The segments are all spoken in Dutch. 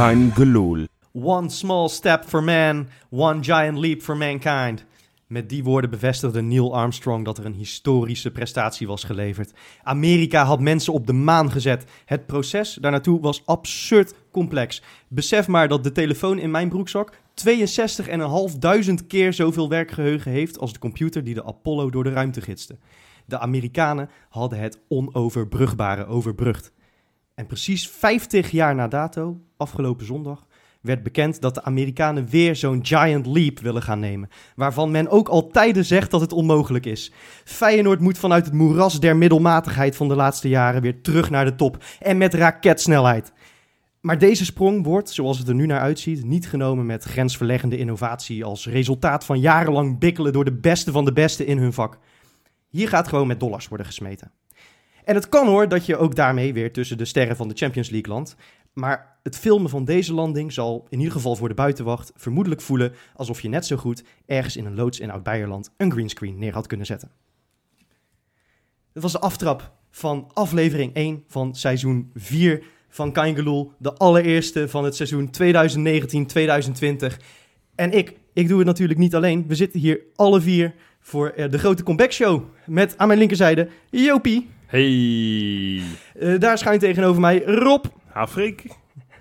Gelul. One small step for man, one giant leap for mankind. Met die woorden bevestigde Neil Armstrong dat er een historische prestatie was geleverd. Amerika had mensen op de maan gezet. Het proces daarnaartoe was absurd complex. Besef maar dat de telefoon in mijn broekzak 62.500 keer zoveel werkgeheugen heeft als de computer die de Apollo door de ruimte gidste. De Amerikanen hadden het onoverbrugbare overbrugd. En precies 50 jaar na dato, afgelopen zondag, werd bekend dat de Amerikanen weer zo'n giant leap willen gaan nemen. Waarvan men ook al tijden zegt dat het onmogelijk is. Feyenoord moet vanuit het moeras der middelmatigheid van de laatste jaren weer terug naar de top. En met raketsnelheid. Maar deze sprong wordt, zoals het er nu naar uitziet, niet genomen met grensverleggende innovatie als resultaat van jarenlang bikkelen door de beste van de beste in hun vak. Hier gaat gewoon met dollars worden gesmeten. En het kan hoor dat je ook daarmee weer tussen de sterren van de Champions League landt. Maar het filmen van deze landing zal in ieder geval voor de buitenwacht vermoedelijk voelen alsof je net zo goed ergens in een loods in Oud-Beierland een greenscreen neer had kunnen zetten. Het was de aftrap van aflevering 1 van seizoen 4 van Kaingeloel. De allereerste van het seizoen 2019-2020. En ik, ik doe het natuurlijk niet alleen. We zitten hier alle vier voor eh, de grote comeback show. Met aan mijn linkerzijde Jopie. Hey. Eh, daar schuin tegenover mij Rob. Afrik.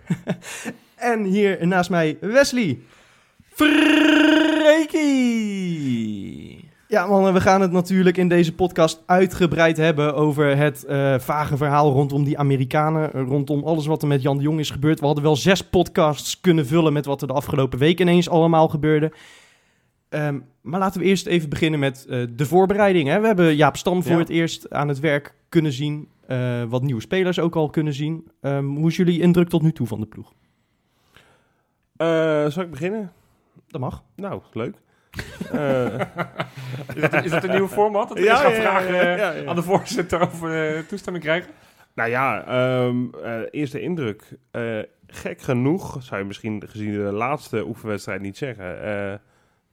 En hier naast mij Wesley. Freekie! Ja, mannen, we gaan het natuurlijk in deze podcast uitgebreid hebben over het eh, vage verhaal rondom die Amerikanen. eh, Rondom alles wat er met Jan de Jong is gebeurd. We hadden wel zes podcasts kunnen vullen met wat er de afgelopen week ineens allemaal gebeurde. Ehm, maar laten we eerst even beginnen met eh, de voorbereiding. Hè. We hebben Jaap Stam voor Ja. het eerst aan het werk kunnen zien. eh, wat nieuwe spelers ook al kunnen zien. Ehm, hoe is jullie indruk tot nu toe van de ploeg? Eh, zal ik beginnen? Dat mag. Nou, leuk. Is dat, is een nieuwe format? Dat we Ja, ja, vragen aan de voorzitter of we toestemming krijgen? nou ja, ehm, eh, eerste indruk. Gek genoeg, zou je misschien gezien de laatste oefenwedstrijd niet zeggen,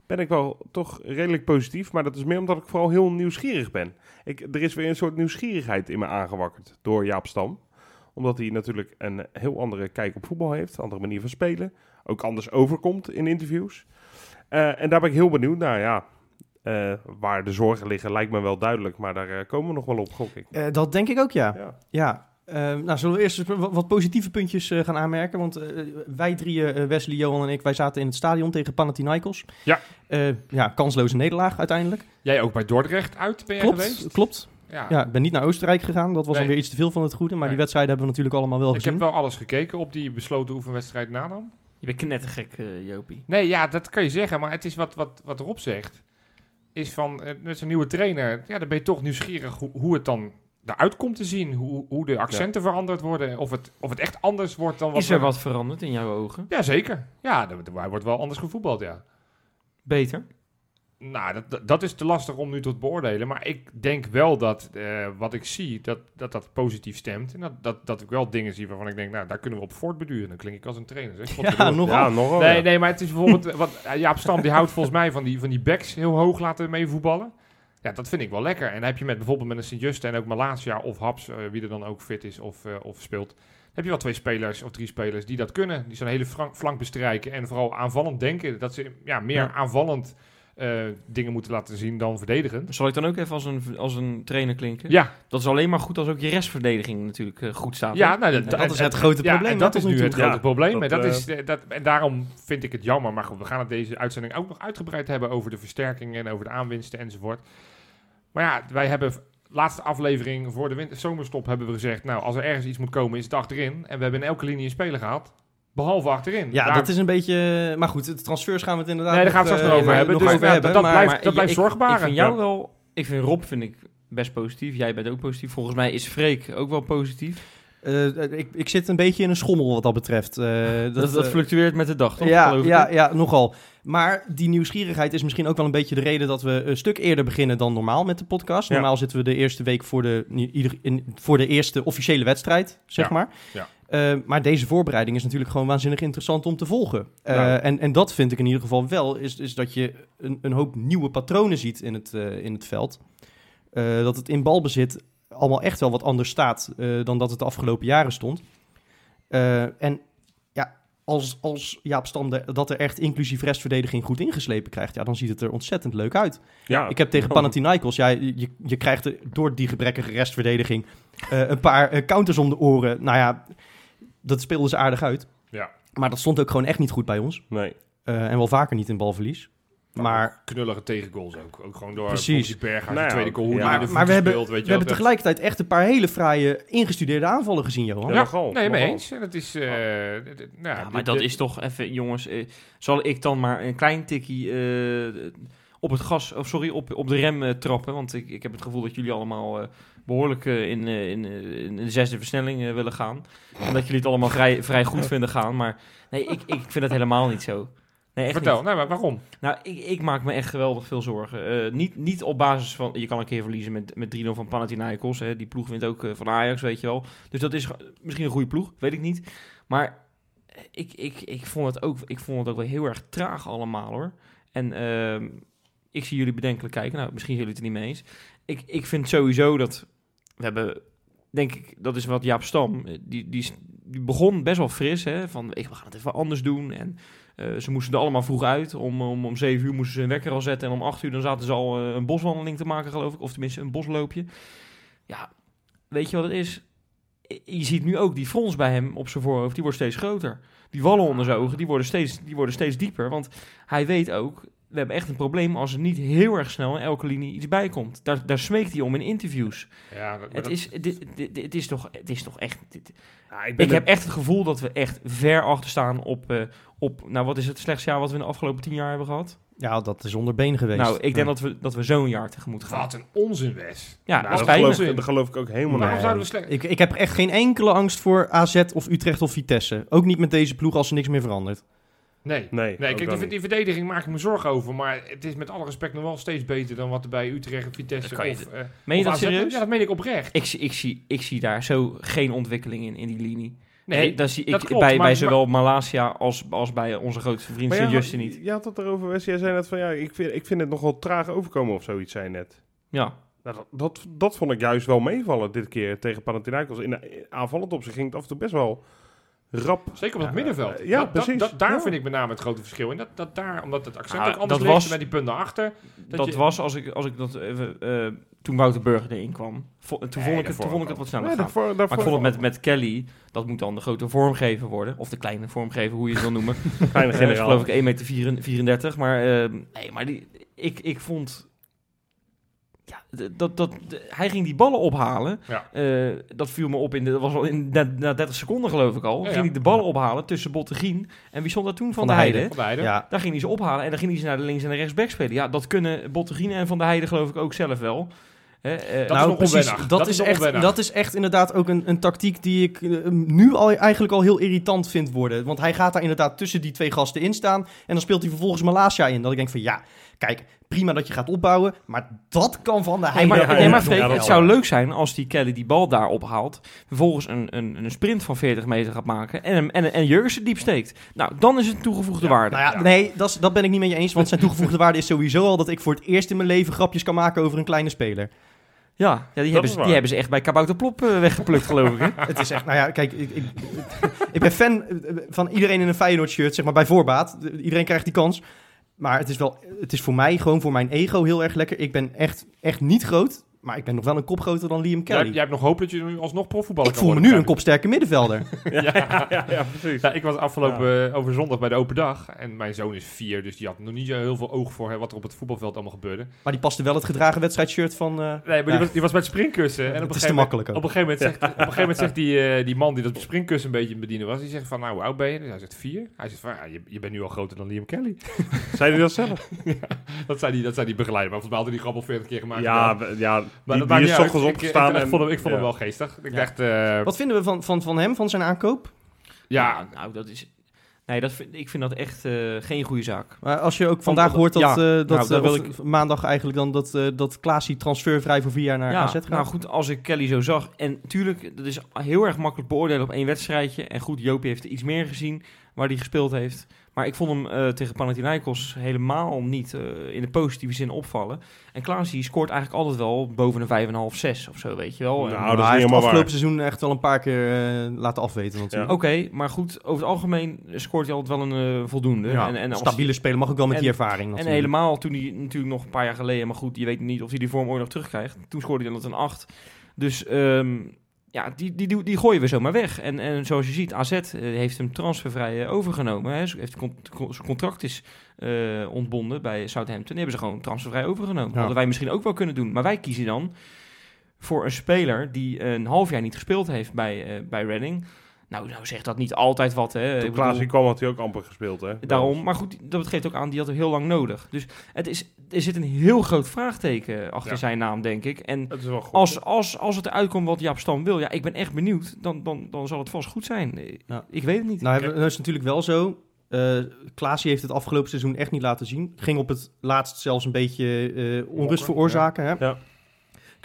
ben ik wel toch redelijk positief. Maar dat is meer omdat ik vooral heel nieuwsgierig ben. Ik, er is weer een soort nieuwsgierigheid in me aangewakkerd door Jaap Stam. Omdat hij natuurlijk een heel andere kijk op voetbal heeft, andere manier van spelen. Ook anders overkomt in interviews. Eh, en daar ben ik heel benieuwd naar, ja. Eh, waar de zorgen liggen lijkt me wel duidelijk, maar daar eh, komen we nog wel op, gok ik. Dat denk ik ook, ja. Ja. Ja, eh, nou zullen we eerst eens wat, positieve puntjes eh, gaan aanmerken? Want eh, wij drieën, eh, Wesley, Johan en ik, wij zaten in het stadion tegen Panathinaikos. Ja. Eh, ja, kansloze nederlaag uiteindelijk. Jij ook bij Dordrecht uit ben Klopt, geweest? klopt. Ja. Ja, ik ben niet naar Oostenrijk gegaan. Dat was Nee. dan weer iets te veel van het goede. Maar die wedstrijden hebben we natuurlijk allemaal wel Ik gezien. heb wel alles gekeken op die besloten oefenwedstrijd na dan. Je bent knettergek, eh Jopie. Nee, ja, dat kan je zeggen. Maar het is wat, wat, wat Rob zegt. Is van, met zo'n nieuwe trainer, ja, dan ben je toch nieuwsgierig hoe, hoe het dan eruit komt te zien. Hoe, hoe de accenten veranderd worden. Of het, of het echt anders wordt dan wat... Is er we- wat veranderd in jouw ogen? Ja, zeker. Ja, er wordt wel anders gevoetbald, ja. Beter? Nou, dat- dat, dat is te lastig om nu tot beoordelen. Maar ik denk wel dat eh, wat ik zie, dat, dat dat positief stemt. En dat, dat, dat ik wel dingen zie waarvan ik denk, nou, daar kunnen we op voortbeduren. Dan klink ik als een trainer. Zeg. Ja. Ja, nogal. Nee, ja. nee, maar het is bijvoorbeeld... wat, eh, Jaap Stam, die houdt volgens mij van die, van die backs heel hoog laten meevoetballen. Ja, dat vind ik wel lekker. En dan heb je met bijvoorbeeld met een Sint-Juste en ook Malasia of Haps, eh, wie er dan ook fit is of, eh, of speelt... heb je wel twee spelers of drie spelers die dat kunnen. Die zo'n hele flank, flank bestrijken en vooral aanvallend denken. Dat ze ja, meer Ja. aanvallend eh, dingen moeten laten zien dan verdedigen. Zal ik dan ook even als een, als een trainer klinken? Ja, Dat is alleen maar goed als ook je restverdediging natuurlijk eh, goed staat. ja nou, Dat is het grote ja, probleem, en dat is nu het grote Ja, probleem. dat, en, dat is, dat, en daarom vind ik het jammer. Maar goed, we gaan het deze uitzending ook nog uitgebreid hebben over de versterkingen en over de aanwinsten enzovoort. Maar ja, wij hebben laatste aflevering voor de winter, zomerstop hebben we gezegd, nou, als er ergens iets moet komen, is het achterin. En we hebben in elke linie een speler gehad, behalve achterin. Ja, Daar- dat is een beetje... Maar goed, de transfers gaan we het inderdaad Nee, daar gaan we het straks eh, nog over hebben. nog Dus over ja, hebben. dat maar- blijft- Maar dat blijft ik- zorgbaar. Ik vind jou Ja. wel... Ik vind Rob vind ik best positief. Jij bent ook positief. Volgens mij is Freek ook wel positief. eh, ik, ik zit een beetje in een schommel wat dat betreft. Eh, Dat, dat, eh, fluctueert met de dag, toch? Ja, ja, nogal. Maar die nieuwsgierigheid is misschien ook wel een beetje de reden dat we een stuk eerder beginnen dan normaal met de podcast. Ja. Normaal zitten we de eerste week voor de, nie- ieder, in, voor de eerste officiële wedstrijd, zeg Ja, maar. ja. Eh, maar deze voorbereiding is natuurlijk gewoon waanzinnig interessant om te volgen. Eh, Nou. en, en dat vind ik in ieder geval wel, is, is dat je een, een hoop nieuwe patronen ziet in het, eh, in het veld. Eh, dat het in balbezit allemaal echt wel wat anders staat dan dat het de afgelopen jaren stond. En ja, als, als Jaap Stam de- dat er echt inclusief restverdediging goed ingeslepen krijgt, ja, dan ziet het er ontzettend leuk uit. Ja, Ik heb tegen Panathinaikos, ja, je, je krijgt er door die gebrekkige restverdediging een paar counters om de oren. Nou ja, dat speelde ze aardig uit. Ja. Maar dat stond ook gewoon echt niet goed bij ons. Nee. Eh, en wel vaker niet in balverlies. Maar, knullige tegengoals ook. Ook gewoon door Precies. die Berg Nou ja, tweede goal. Hoe ja. maar, de maar we hebben, speelt, weet we je hebben wel. tegelijkertijd echt een paar hele fraaie ingestudeerde aanvallen gezien, Johan. Ja, Ja, nee, mee eens. En het is... eh, d- d- nou, Ja, maar dat is toch even, jongens. eh, zal ik dan maar een klein tikkie eh, op het gas, of sorry, op, op de rem trappen? Want ik, ik heb het gevoel dat jullie allemaal eh, behoorlijk eh, in, eh, in, eh, in de zesde versnelling willen gaan. En dat jullie het allemaal vrij, vrij goed vinden gaan. Maar nee, ik, ik vind het helemaal niet zo. Nee, Vertel, nee, maar waarom? Nou, ik, ik maak me echt geweldig veel zorgen. Niet, niet op basis van... Je kan een keer verliezen met, met 3-0 van Panathinaikos. Hè. Die ploeg wint ook van Ajax, weet je wel. Dus dat is misschien een goede ploeg, weet ik niet. Maar ik, ik, ik, vond, het ook, ik vond het ook wel heel erg traag allemaal, hoor. En ehm, ik zie jullie bedenkelijk kijken. Nou, misschien zijn jullie het er niet mee eens. Ik, ik vind sowieso dat... We hebben, denk ik, dat is wat Jaap Stam... eh, Die, die, begon best wel fris, hè. Van, we gaan het even anders doen. En eh, ze moesten er allemaal vroeg uit. Om, om, om 7 uur moesten ze een wekker al zetten. En om 8 uur dan zaten ze al eh, een boswandeling te maken, geloof ik. Of tenminste een bosloopje. Ja, weet je wat het is? Je ziet nu ook die frons bij hem op zijn voorhoofd. Die wordt steeds groter. Die wallen onder zijn ogen, die worden steeds, die worden steeds dieper. Want hij weet ook, we hebben echt een probleem als er niet heel erg snel in elke linie iets bij komt. Daar, daar smeekt hij om in interviews. Ja, Het dat- is, dit, dit, dit is toch, het is toch echt... dit- Ja, ik ben ik heb echt het gevoel dat we echt ver achter staan op, eh, op... Nou, wat is het slechtste jaar wat we in de afgelopen tien jaar hebben gehad? Ja, dat is onder been geweest. Nou, ik denk Ja. dat we, dat we zo'n jaar tegemoet gaan. Wat een onzin, Wes. Ja, Nou, dat dat, geloof, ik- dat geloof ik ook helemaal Waarom zouden we slecht... Ik, ik heb echt geen enkele angst voor AZ of Utrecht of Vitesse. Ook niet met deze ploeg als er niks meer verandert. Nee. Nee, Nee, kijk, die, die verdediging maak ik me zorgen over. Maar het is met alle respect nog wel steeds beter dan wat er bij Utrecht, Vitesse kan je- of... eh, Meen je of dat AZ serieus? Ja, dat meen ik oprecht. Ik, zie- ik, zie, ik zie daar zo geen ontwikkeling in, in die linie. Nee, Nee, dat zie ik dat klopt, bij, maar- bij zowel Malasia als, als bij onze grootste vriend Maar ja, Sint-Justin niet. Je had het erover, Wes. Jij zei net van ja, ik vind, ik vind het nogal traag overkomen of zoiets, zei je net. Ja, Nou, dat, dat, dat vond ik juist wel meevallen dit keer tegen Panathinaikos. In aanvallend op zich ging het af en toe best wel rap. Zeker op het Ja, middenveld. eh, ja, Dat- precies. dat- daar Ja. vind ik met name het grote verschil. En dat, dat daar, omdat het accent Ah, ook anders ligt was- met die punten achter. dat, je- was als ik, als ik dat even... eh, toen Wouter Burger erin kwam. Vo- toen, Nee, vond ik het, toen vond ik het wat sneller Nee, gaan. daarvoor, daarvoor, Maar ik vond het met, met Kelly, dat moet dan de grote vormgever worden. Of de kleine vormgever, hoe je het wil noemen. kleine Eh, generaal. geloof ik 1,34 meter. 34, maar eh, nee, maar die, ik, ik vond... Ja, dat, dat, hij ging die ballen ophalen. Ja. Eh, dat viel me op in de, dat was al in na, na 30 seconden geloof ik al. Ja, ging ja. hij de ballen ophalen tussen Bottegien en wie stond daar toen? Van, Van de de Heide. Heide. Van Leiden. Ja, Daar ging hij ze ophalen en dan ging hij ze naar de links en de rechtsback spelen. Ja, dat kunnen Bottegien en Van de Heide geloof ik ook zelf wel. Hè, eh, Dat nou, is nog precies. Dat, Dat is echt, dat is echt inderdaad ook een, een tactiek die ik eh, nu al, eigenlijk al heel irritant vind worden. Want hij gaat daar inderdaad tussen die twee gasten in staan. En dan speelt hij vervolgens Malasia in. Dat ik denk van ja, kijk, prima dat je gaat opbouwen. Maar dat kan van de Nee, Heide. maar, ja, nee, maar Freek, het zou leuk zijn als die Kelly die bal daar ophaalt. Vervolgens een, een, een sprint van 40 meter gaat maken. En, een- en, en Jurgensen diep steekt. Nou, dan is het toegevoegde Ja, waarde. Nou ja, nee, dat, dat ben ik niet met je eens. Want zijn toegevoegde waarde is sowieso al dat ik voor het eerst in mijn leven grapjes kan maken over een kleine speler. Ja, ja die, hebben ze, die hebben ze echt bij Kabouter Plop eh, weggeplukt, geloof ik. Hè? Het is echt, nou ja, kijk, ik, ik, ik ben fan eh, van iedereen in een Feyenoord shirt, zeg maar, bij voorbaat. Iedereen krijgt die kans. Maar het is wel, het is voor mij gewoon voor mijn ego heel erg lekker. Ik ben echt, echt niet groot, maar ik ben nog wel een kop groter dan Liam Kelly. jij hebt nog hoop dat je nu alsnog profvoetballer ik kan voel me worden, nu een kopsterke middenvelder. ja, ja, ja, precies. Ja, ik was afgelopen eh, over zondag bij de open dag. En mijn zoon is vier, dus die had nog niet zo heel veel oog voor hè, wat er op het voetbalveld allemaal gebeurde. Maar die paste wel het gedragen wedstrijdshirt van... eh, Nee, maar Ja. die, was, die was met springkussen. En op een het is te makkelijk op een gegeven moment zegt, op een gegeven moment zegt die, eh, die man die dat springkussen een beetje bedienen was, die zegt van, nou, hoe oud ben je? Hij zegt vier. Hij zegt van, ja, je, je bent nu al groter dan Liam Kelly. Zei hij dat zelf? Dat zei die, dat zei die begeleider. Maar volgens mij had hij die grap al 40 keer gemaakt. Ja, ja dat die, is ochtends Ik- opgestaan. Ik, ik, en- vond hem, ik vond hem wel geestig. Ik Ja. dacht, eh, Wat vinden we van, van, van hem, van zijn aankoop? ja, nou, dat is... Nee, dat vind, ik vind dat echt eh, geen goede zaak. Maar als je ook vandaag Van- hoort dat, ja, eh, dat nou, eh, wil ik- maandag eigenlijk dan dat, eh dat Klaasie transfervrij voor vier jaar naar ja, AZ gaat. nou goed, als ik Kelly zo zag... En tuurlijk, dat is heel erg makkelijk beoordelen op één wedstrijdje. En goed, Jopie heeft er iets meer gezien. waar hij gespeeld heeft. Maar ik vond hem eh, tegen Panathinaikos helemaal niet eh, in de positieve zin opvallen. En Klaas die scoort eigenlijk altijd wel boven een 5,5, 6 of zo, weet je wel. Nou, En- dat is niet afgelopen waar. seizoen echt wel een paar keer eh, laten afweten natuurlijk. Oké, maar goed, over het algemeen scoort hij altijd wel een eh, voldoende. Ja, en, en als- stabiele speler mag ook wel met en- die ervaring En helemaal toen hij natuurlijk nog een paar jaar geleden, maar goed, je weet niet of hij die vorm ooit nog terugkrijgt. Toen scoorde hij dan een 8. Dus ehm, ja, die, die, die, die gooien we zomaar weg. En, en zoals je ziet, AZ eh, heeft hem transfervrij eh, overgenomen. Hè. Heeft zijn contract is eh, ontbonden bij Southampton. Die hebben ze gewoon transfervrij overgenomen. Ja. Hadden wij misschien ook wel kunnen doen. Maar wij kiezen dan voor een speler die een half jaar niet gespeeld heeft bij, eh bij Reading. Nou, nou zegt dat niet altijd wat. Hè. Toen Klaas kwam, had hij ook amper gespeeld, hè? Daarom, maar goed, dat geeft ook aan, die had er heel lang nodig. Dus het is, er zit een heel groot vraagteken achter Ja. zijn naam, denk ik. En Het is wel goed. als, als, als het eruit komt wat Jaap Stam wil, ja, ik ben echt benieuwd, dan, dan, dan zal het vast goed zijn. Ja. Ik weet het niet. Nou, hebben- nou is natuurlijk wel zo. eh Klaasie heeft het afgelopen seizoen echt niet laten zien. Ging op het laatst zelfs een beetje eh, onrust veroorzaken. Hè? Ja. Ik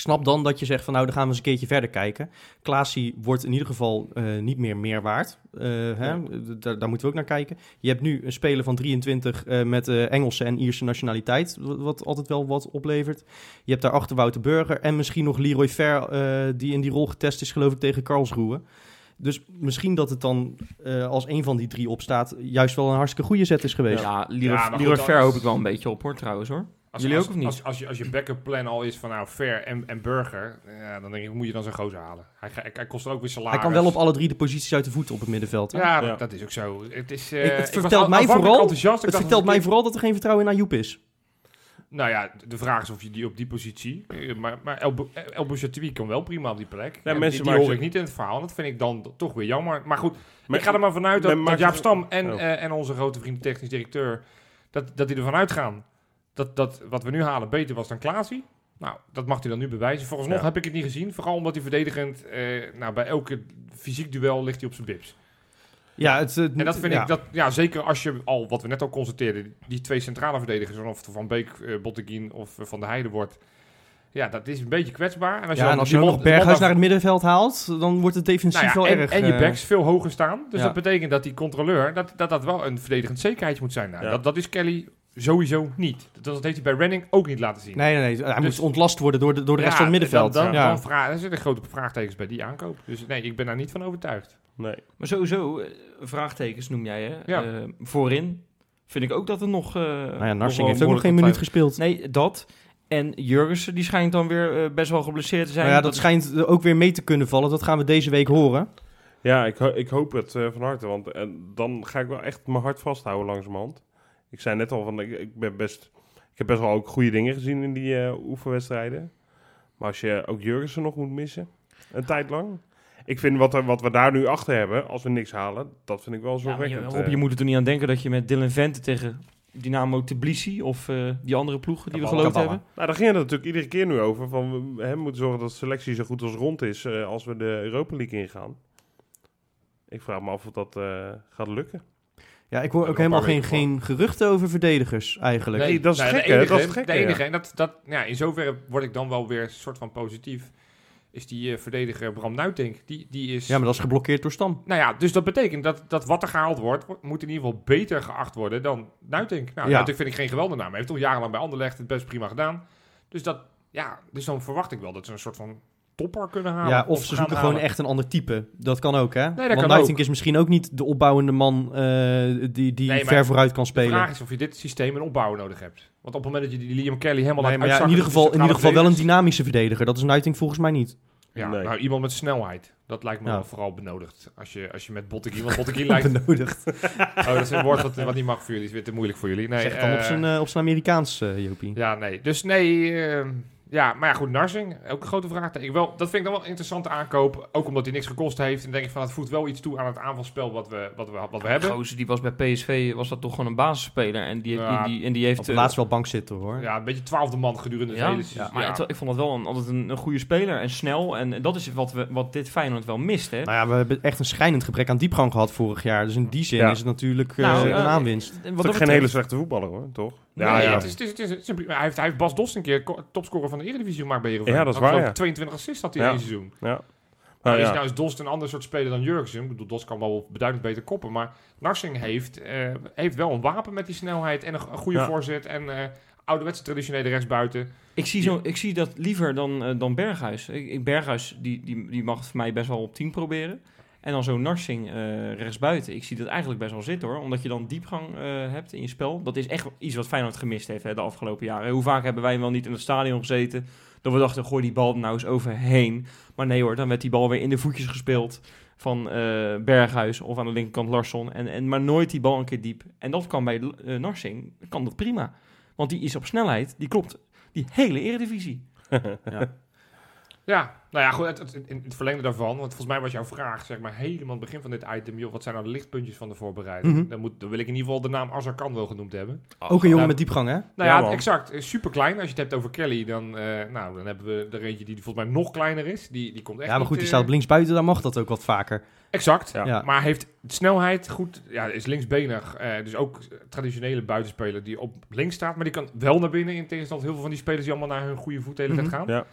snap dan dat je zegt van nou, dan gaan we eens een keertje verder kijken. Klaasie wordt in ieder geval eh, niet meer meer waard. Eh, hè? Daar, daar moeten we ook naar kijken. Je hebt nu een speler van 23 eh, met eh, Engelse en Ierse nationaliteit, wat, wat altijd wel wat oplevert. Je hebt daarachter Wouter Burger en misschien nog Leroy Fer, eh, die in die rol getest is geloof ik tegen Karlsruhe. Dus misschien dat het dan eh, als een van die drie opstaat juist wel een hartstikke goede zet is geweest. ja, Leroy, Ja, Ver hoop ik wel een beetje op hoor, trouwens hoor. Als, Jullie als, ook of niet? Als, als, je, als je backup plan al is van nou Fair en, en Burger, ja, dan denk ik, moet je dan zo'n gozer halen? Hij, hij, kost er ook weer salaris. Hij kan wel op alle drie de posities uit de voeten op het middenveld. hè? Ja, Ja. dat, is ook zo. Het, is, eh, Ik- het was vertelt mij vooral- enthousiast. Ik Het dacht, vertelt als mij ik- vooral dat er geen vertrouwen in Ayoub is. Nou ja, de vraag is of je die op die positie... eh, Maar, maar El, Bo- El Bouchatoui kan wel prima op die plek. Ja, En mensen die, die maken hoor ik niet in het verhaal. Dat vind ik dan toch weer jammer. Maar goed, Maar- ik ga er maar vanuit dat, Jaap Stam en, Oh. eh, en onze grote vriend technisch directeur... Dat, dat die ervan uitgaan dat, dat wat we nu halen beter was dan Klaasie. Nou, dat mag hij dan nu bewijzen. Vooralsnog Ja. heb ik het niet gezien. Vooral omdat hij verdedigend... eh, nou, bij elke fysiek duel ligt hij op zijn bips. Ja, het, het- En dat vind ja. ik, dat, ja, zeker als je al, wat we net al constateerden, die twee centrale verdedigers, of het Van Beek, eh Botteguin of eh, Van der Heijden wordt, ja, dat is een beetje kwetsbaar. En als je dan als je nog Berghuis naar het middenveld haalt, dan wordt het defensief nou ja, wel en, erg... en je eh, backs veel hoger staan. Dus ja. dat betekent dat die controleur, dat dat, dat wel een verdedigend zekerheidje moet zijn. Nou, dat, dat is Kelly sowieso niet. Dat, dat heeft hij bij Renning ook niet laten zien. Nee, nee, nee. Hij Dus- moet ontlast worden door de, door de rest Ja, van het middenveld. Dan, dan, ja. dan vra- er zitten grote vraagtekens bij die aankoop. Dus nee, ik ben daar niet van overtuigd. Nee. Maar sowieso, eh, vraagtekens noem jij hè. Ja. Eh, voorin vind ik ook dat er nog... eh nou ja, Narsing heeft ook nog geen minuut gespeeld. Nee, dat. En Jurgensen, die schijnt dan weer best wel geblesseerd te zijn. Nou ja, dat schijnt ook weer mee te kunnen vallen. Dat gaan we deze week horen. Ja, ik, ho- ik hoop het eh, van harte. Want dan ga ik wel echt mijn hart vasthouden langzamerhand. Ik zei net al, van, ik, ik, ben best, ik heb best wel ook goede dingen gezien in die eh, oefenwedstrijden. Maar als je ook Jurgensen nog moet missen, een tijd lang. Ik vind wat, er, wat we daar nu achter hebben, als we niks halen, dat vind ik wel Ja, maar je, zorgwekkend. Rob, eh. je moet er toch niet aan denken dat je met Dylan Vente tegen Dynamo Tbilisi of eh, die andere ploegen die we geloofd hebben. Nou, daar ging het natuurlijk iedere keer nu over. Van we hè, moeten zorgen dat de selectie zo goed als rond is eh, als we de Europa League ingaan. Ik vraag me af of dat eh, gaat lukken. Ja, ik hoor ook helemaal geen, geen geruchten over verdedigers eigenlijk. Nee, dat is nou, gek, de hè? enige, Dat is het gekke, De enige, ja. en dat, dat, ja, in zoverre word ik dan wel weer een soort van positief. Is die eh, verdediger Bram Nuitink. Die, die is... Ja, maar dat is geblokkeerd door Stam. Nou ja, dus dat betekent dat, dat wat er gehaald wordt, wordt- moet in ieder geval beter geacht worden dan Nuitink. Nou, Ja. Nuitink vind ik geen geweldige naam. Hij heeft toch jarenlang bij Anderlecht het best prima gedaan. Dus dat, ja, dus dan verwacht ik wel dat ze een soort van topper kunnen halen. Ja, of ze zoeken halen. gewoon echt een ander type. Dat kan ook, hè? dat Want ook. is misschien ook niet de opbouwende man eh, die, die Nee, ver vooruit kan De spelen. vraag is of je dit systeem een opbouw nodig hebt. Want op het moment dat je die Liam Kelly helemaal Nee, laat maar ja, in ieder geval, in ieder geval wel een dynamische verdediger. Dat is Nuitink volgens mij niet. Ja, Nee. nou, iemand met snelheid. Dat lijkt me Ja. wel vooral benodigd. Als je, als je met Botteguin... Want Botteguin lijkt... Benodigd. Oh, dat is een woord wat, wat niet mag voor jullie. is weer te moeilijk voor jullie. Nee, zeg het dan op eh, zijn, eh, op zijn Amerikaans, Jopie. Ja, nee. Dus nee, eh, ja, maar ja, goed, Narsing, ook een grote vraag. Ik wel, dat vind ik dan wel een interessante aankoop. Ook omdat hij niks gekost heeft. En dan denk ik van, het voegt wel iets toe aan het aanvalspel wat we, wat we, wat we hebben. Gozer, die was bij PSV, was dat toch gewoon een basisspeler. En die, Ja. die, die- en die heeft... Op eh, laatst wel bank zitten, hoor. Ja, een beetje twaalfde man gedurende het Ja, hele seizoen. maar Ja. het- ik vond dat wel een, altijd een, een goede speler en snel. En dat is wat, we, wat dit Feyenoord wel mist, hè. Nou ja, we hebben echt een schijnend gebrek aan diepgang gehad vorig jaar. Dus in die zin Ja. is het natuurlijk eh, Nou, een eh, aanwinst. En Het is wat ook dat geen hele slechte voetballer hoor, toch? Nee, Ja, ja. Het is, het is, het is, het is een prima- hij, heeft, hij heeft Bas Dost een keer topscorer van de Eredivisie gemaakt bij Heerenveen. Ja, dat is waar, ja. ik 22 assists had hij Ja. in één seizoen. Ja. Maar ja. is nou is Dost een ander soort speler dan Jurgensen? Ik bedoel, Dost kan wel beduidend beter koppen. Maar Narsing heeft, eh, heeft wel een wapen met die snelheid en een, een goede Ja. voorzet. En eh ouderwetse traditionele rechtsbuiten. Ik zie, zo, ik zie dat liever dan, eh, dan Berghuis. Ik, ik- Berghuis die, die, die mag het voor mij best wel op 10 proberen. En dan zo'n Narsing eh rechtsbuiten. Ik zie dat eigenlijk best wel zitten hoor. Omdat je dan diepgang eh, hebt in je spel. Dat is echt iets wat Feyenoord gemist heeft hè, de afgelopen jaren. Hoe vaak hebben wij wel niet in het stadion gezeten. Dat we dachten, gooi die bal er nou eens overheen. Maar nee hoor, dan werd die bal weer in de voetjes gespeeld. Van eh, Berghuis of aan de linkerkant Larsson. En, en, maar nooit die bal een keer diep. En dat kan bij Narsing, kan dat prima. Want die is op snelheid, die klopt die hele eredivisie. Ja, nou ja, goed, het, het- in het verlengde daarvan. Want volgens mij was jouw vraag, zeg maar, helemaal aan het begin van dit item. Joh, wat zijn nou de lichtpuntjes van de voorbereiding? Mhm. dan, moet, dan wil ik in ieder geval de naam Azarkan wel genoemd hebben. Ook een jongen Ja. met diepgang, hè? Nou Ja, ja, exact. Super klein. Als je het hebt over Kelly, dan, eh, nou, dan hebben we er eentje die volgens mij nog kleiner is. Die, die komt echt Ja, maar goed, niet, die eh, staat op linksbuiten, dan mag dat ook wat vaker. Exact. Ja. Ja. Maar heeft snelheid goed. Ja, is linksbenig. eh, dus ook traditionele buitenspeler die op links staat. Maar die kan wel naar binnen. In tegenstelling tot heel veel van die spelers die allemaal naar hun goede voet de hele tijd Mhm. gaan. Ja.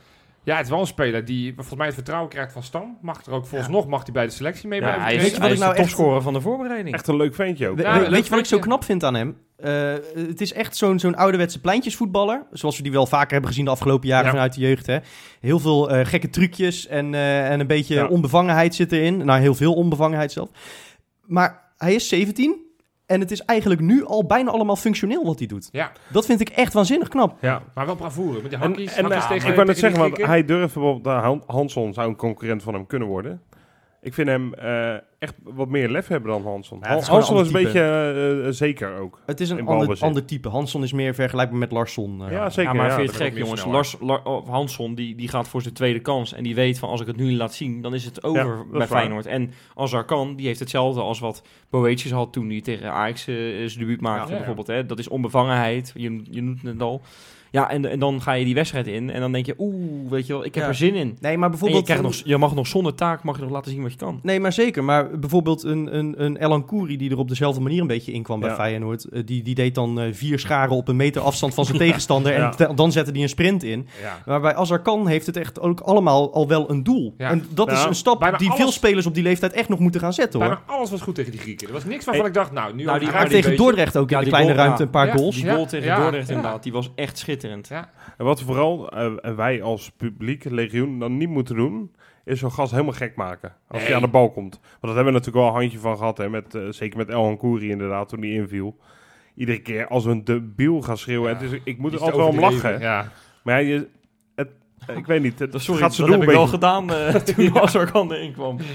Ja, het is wel een speler die volgens mij het vertrouwen krijgt van Stam. Mag er ook volgens nog mag hij bij de selectie mee Ja, blijven hij is, Weet je wat hij ik is nou de echt- topscorer van de voorbereiding. Echt een leuk ventje ook. We- Ja, weet je wat ik zo knap vind aan hem? Eh, het is echt zo'n zo'n ouderwetse pleintjesvoetballer. Zoals we die wel vaker hebben gezien de afgelopen jaren Ja. vanuit de jeugd. Hè? Heel veel eh, gekke trucjes en, eh, en een beetje Ja. onbevangenheid zit erin. Nou, heel veel onbevangenheid zelf. Maar hij is 17 en het is eigenlijk nu al bijna allemaal functioneel wat hij doet. Ja, Dat vind ik echt waanzinnig knap. Ja. maar wel bravoure. Met die En, hakkies. en, hakkies eh, tegen, ik wou net tegen zeggen, want hij durft bijvoorbeeld, uh, Han- Hansson zou een concurrent van hem kunnen worden. Ik vind hem eh, echt wat meer lef hebben dan Hansson. Ja, het is een is een ander beetje eh, eh, zeker ook. Het is een ander, ander type. Hansson is meer vergelijkbaar met Larsson. ja, zeker. ja, maar ja. vind je het gek, jongens? Lars, Lar- oh, Hansson die, die gaat voor zijn tweede kans. En die weet van als ik het nu laat zien, dan is het over bij waar. Feyenoord. En Azarkan, die heeft hetzelfde als wat Boetjes had toen hij tegen Ajax zijn debuut maakte. Ja, ja. bijvoorbeeld. Hè? Dat is onbevangenheid. Je, je noemt het al. Ja, en, en dan ga je die wedstrijd in. En dan denk je, oeh, weet je wel, ik heb Ja. er zin in. Nee, maar En je, bijvoorbeeld... krijgt nog, je mag nog zonder taak mag je nog laten zien wat je kan. Nee, maar zeker. Maar bijvoorbeeld een, een, een Elan Kouri die er op dezelfde manier een beetje in kwam bij Ja. Feyenoord. eh, Die, die deed dan eh, vier scharen op een meter afstand van zijn tegenstander. En te- dan zette hij een sprint in. Ja. Maar bij Azarkan heeft het echt ook allemaal al wel een doel. Ja. En dat is een stap bijna die veel spelers op die leeftijd echt nog moeten gaan zetten hoor. Bijna alles was goed tegen die Grieken. Er was niks waarvan ik dacht, nou, nu Nou, die- tegen. Dordrecht ook in Ja, de die kleine goal, ruimte ja. een paar Ja. goals. Die goal tegen ja, Dordrecht inderdaad, die was echt schitterend. Ja, En wat we vooral eh, wij als publiek, legioen, dan niet moeten doen, is zo'n gas helemaal gek maken. Als hij aan de bal komt. Want dat hebben we natuurlijk wel een handje van gehad. Hè, met, eh, zeker met El Kouri inderdaad, toen hij inviel. Iedere keer als een debiel gaan schreeuwen. Ja. Het is, ik moet er Die altijd wel om lachen. Ja. Maar ja, je, het, ik weet niet, het Sorry, gaat ze dat doen heb ik wel gedaan eh, toen Azarkan erin kwam.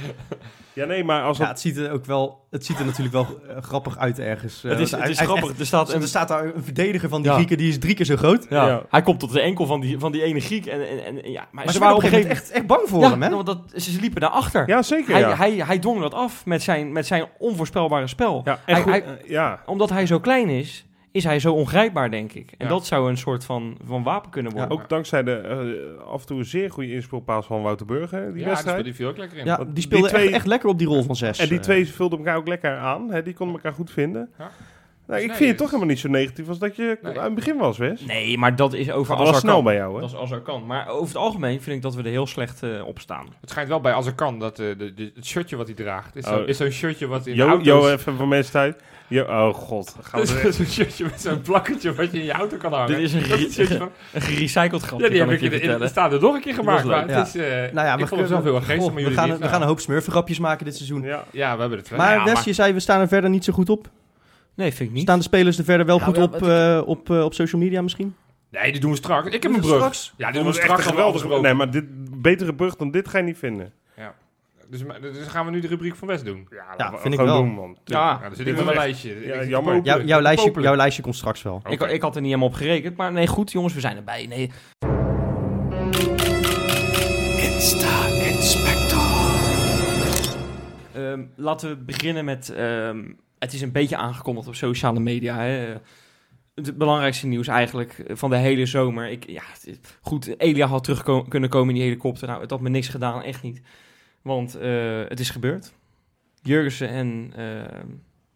Ja, nee, maar als Ja, het ziet er ook wel, het ziet er natuurlijk wel eh, grappig uit ergens. Eh, het is, want het is grappig, er staat een er staat daar een verdediger van die Ja. Grieken, die is drie keer zo groot. Ja, Ja. hij komt tot de enkel van die, van die ene Griek. En, en, en, ja, maar, Maar ze ze waren op een gegeven moment echt, echt bang voor ja, hem, hè? nou, dat, ze liepen daarachter. Ja, zeker, hij, ja. hij, hij dwong dat af met zijn, met zijn onvoorspelbare spel. ja, en hij- goed, hij- eh, ja. Omdat hij zo klein is, is hij zo ongrijpbaar, denk ik. En Ja. dat zou een soort van, van wapen kunnen worden. Ook dankzij de eh, af en toe zeer goede inspeelpaas van Wouter Burger, die ja, die wedstrijd. speelde- die viel ook lekker in. Ja, die die speelde twee- echt, echt lekker op die rol van zes. En die eh. twee vulden elkaar ook lekker aan. Hè? Die konden elkaar goed vinden. Ja. Nou, ik Nee, vind het toch helemaal niet zo negatief als dat je Nee. aan het begin was, Wes. Nee, maar dat is over Azarkan. snel bij jou, hè? Dat is Azarkan. Maar over het algemeen vind ik dat we er heel slecht eh, op staan. Het schijnt wel bij Azarkan dat eh, de, de, het shirtje wat hij draagt, is, zo, Oh. is zo'n shirtje wat in de Jo, auto's... Jo, even voor mensen tijd. Jo, oh god. Gaan we Dat is zo'n shirtje met zo'n plakketje wat je in je auto kan hangen. Dit is een shirtje van- Een gerecycled grapje, Ja, die kan heb ik je in, in, staat er nog een keer gemaakt. Maar het is, eh, Nou ja, ik vond het zelf heel erg geestig, we, jullie gaan, we een hoop smurfengrapjes maken dit seizoen. Ja. Ja, we hebben het. Maar ja, Wes, je zei we staan er verder niet zo goed op. Nee, vind ik niet. Staan de spelers er verder wel Ja, goed op, eh, op, eh, op social media misschien? Nee, die doen we straks. Ik heb een brug. straks? Ja, die Dat doen we straks geweldig. Nee, maar dit, betere brug dan dit ga je niet vinden. Dus, maar- dus gaan we nu de rubriek van West doen. Ja, Ja, we vind ik gewoon wel. doen, man. Ja, Ja, dan zit ik mijn lijstje. Te jammer. Jouw, lijstje, jouw lijstje komt straks wel. Ik, ik had er niet helemaal op gerekend, maar nee, goed jongens, we zijn erbij. Nee. Ehm, laten we beginnen met, ehm, het is een beetje aangekondigd op sociale media. Hè. Het belangrijkste nieuws eigenlijk van de hele zomer. Ik, ja, het- goed, Elia had terug kunnen komen in die helikopter. Nou, het had me niks gedaan, echt niet. Want eh, het is gebeurd. Jurgensen en ehm,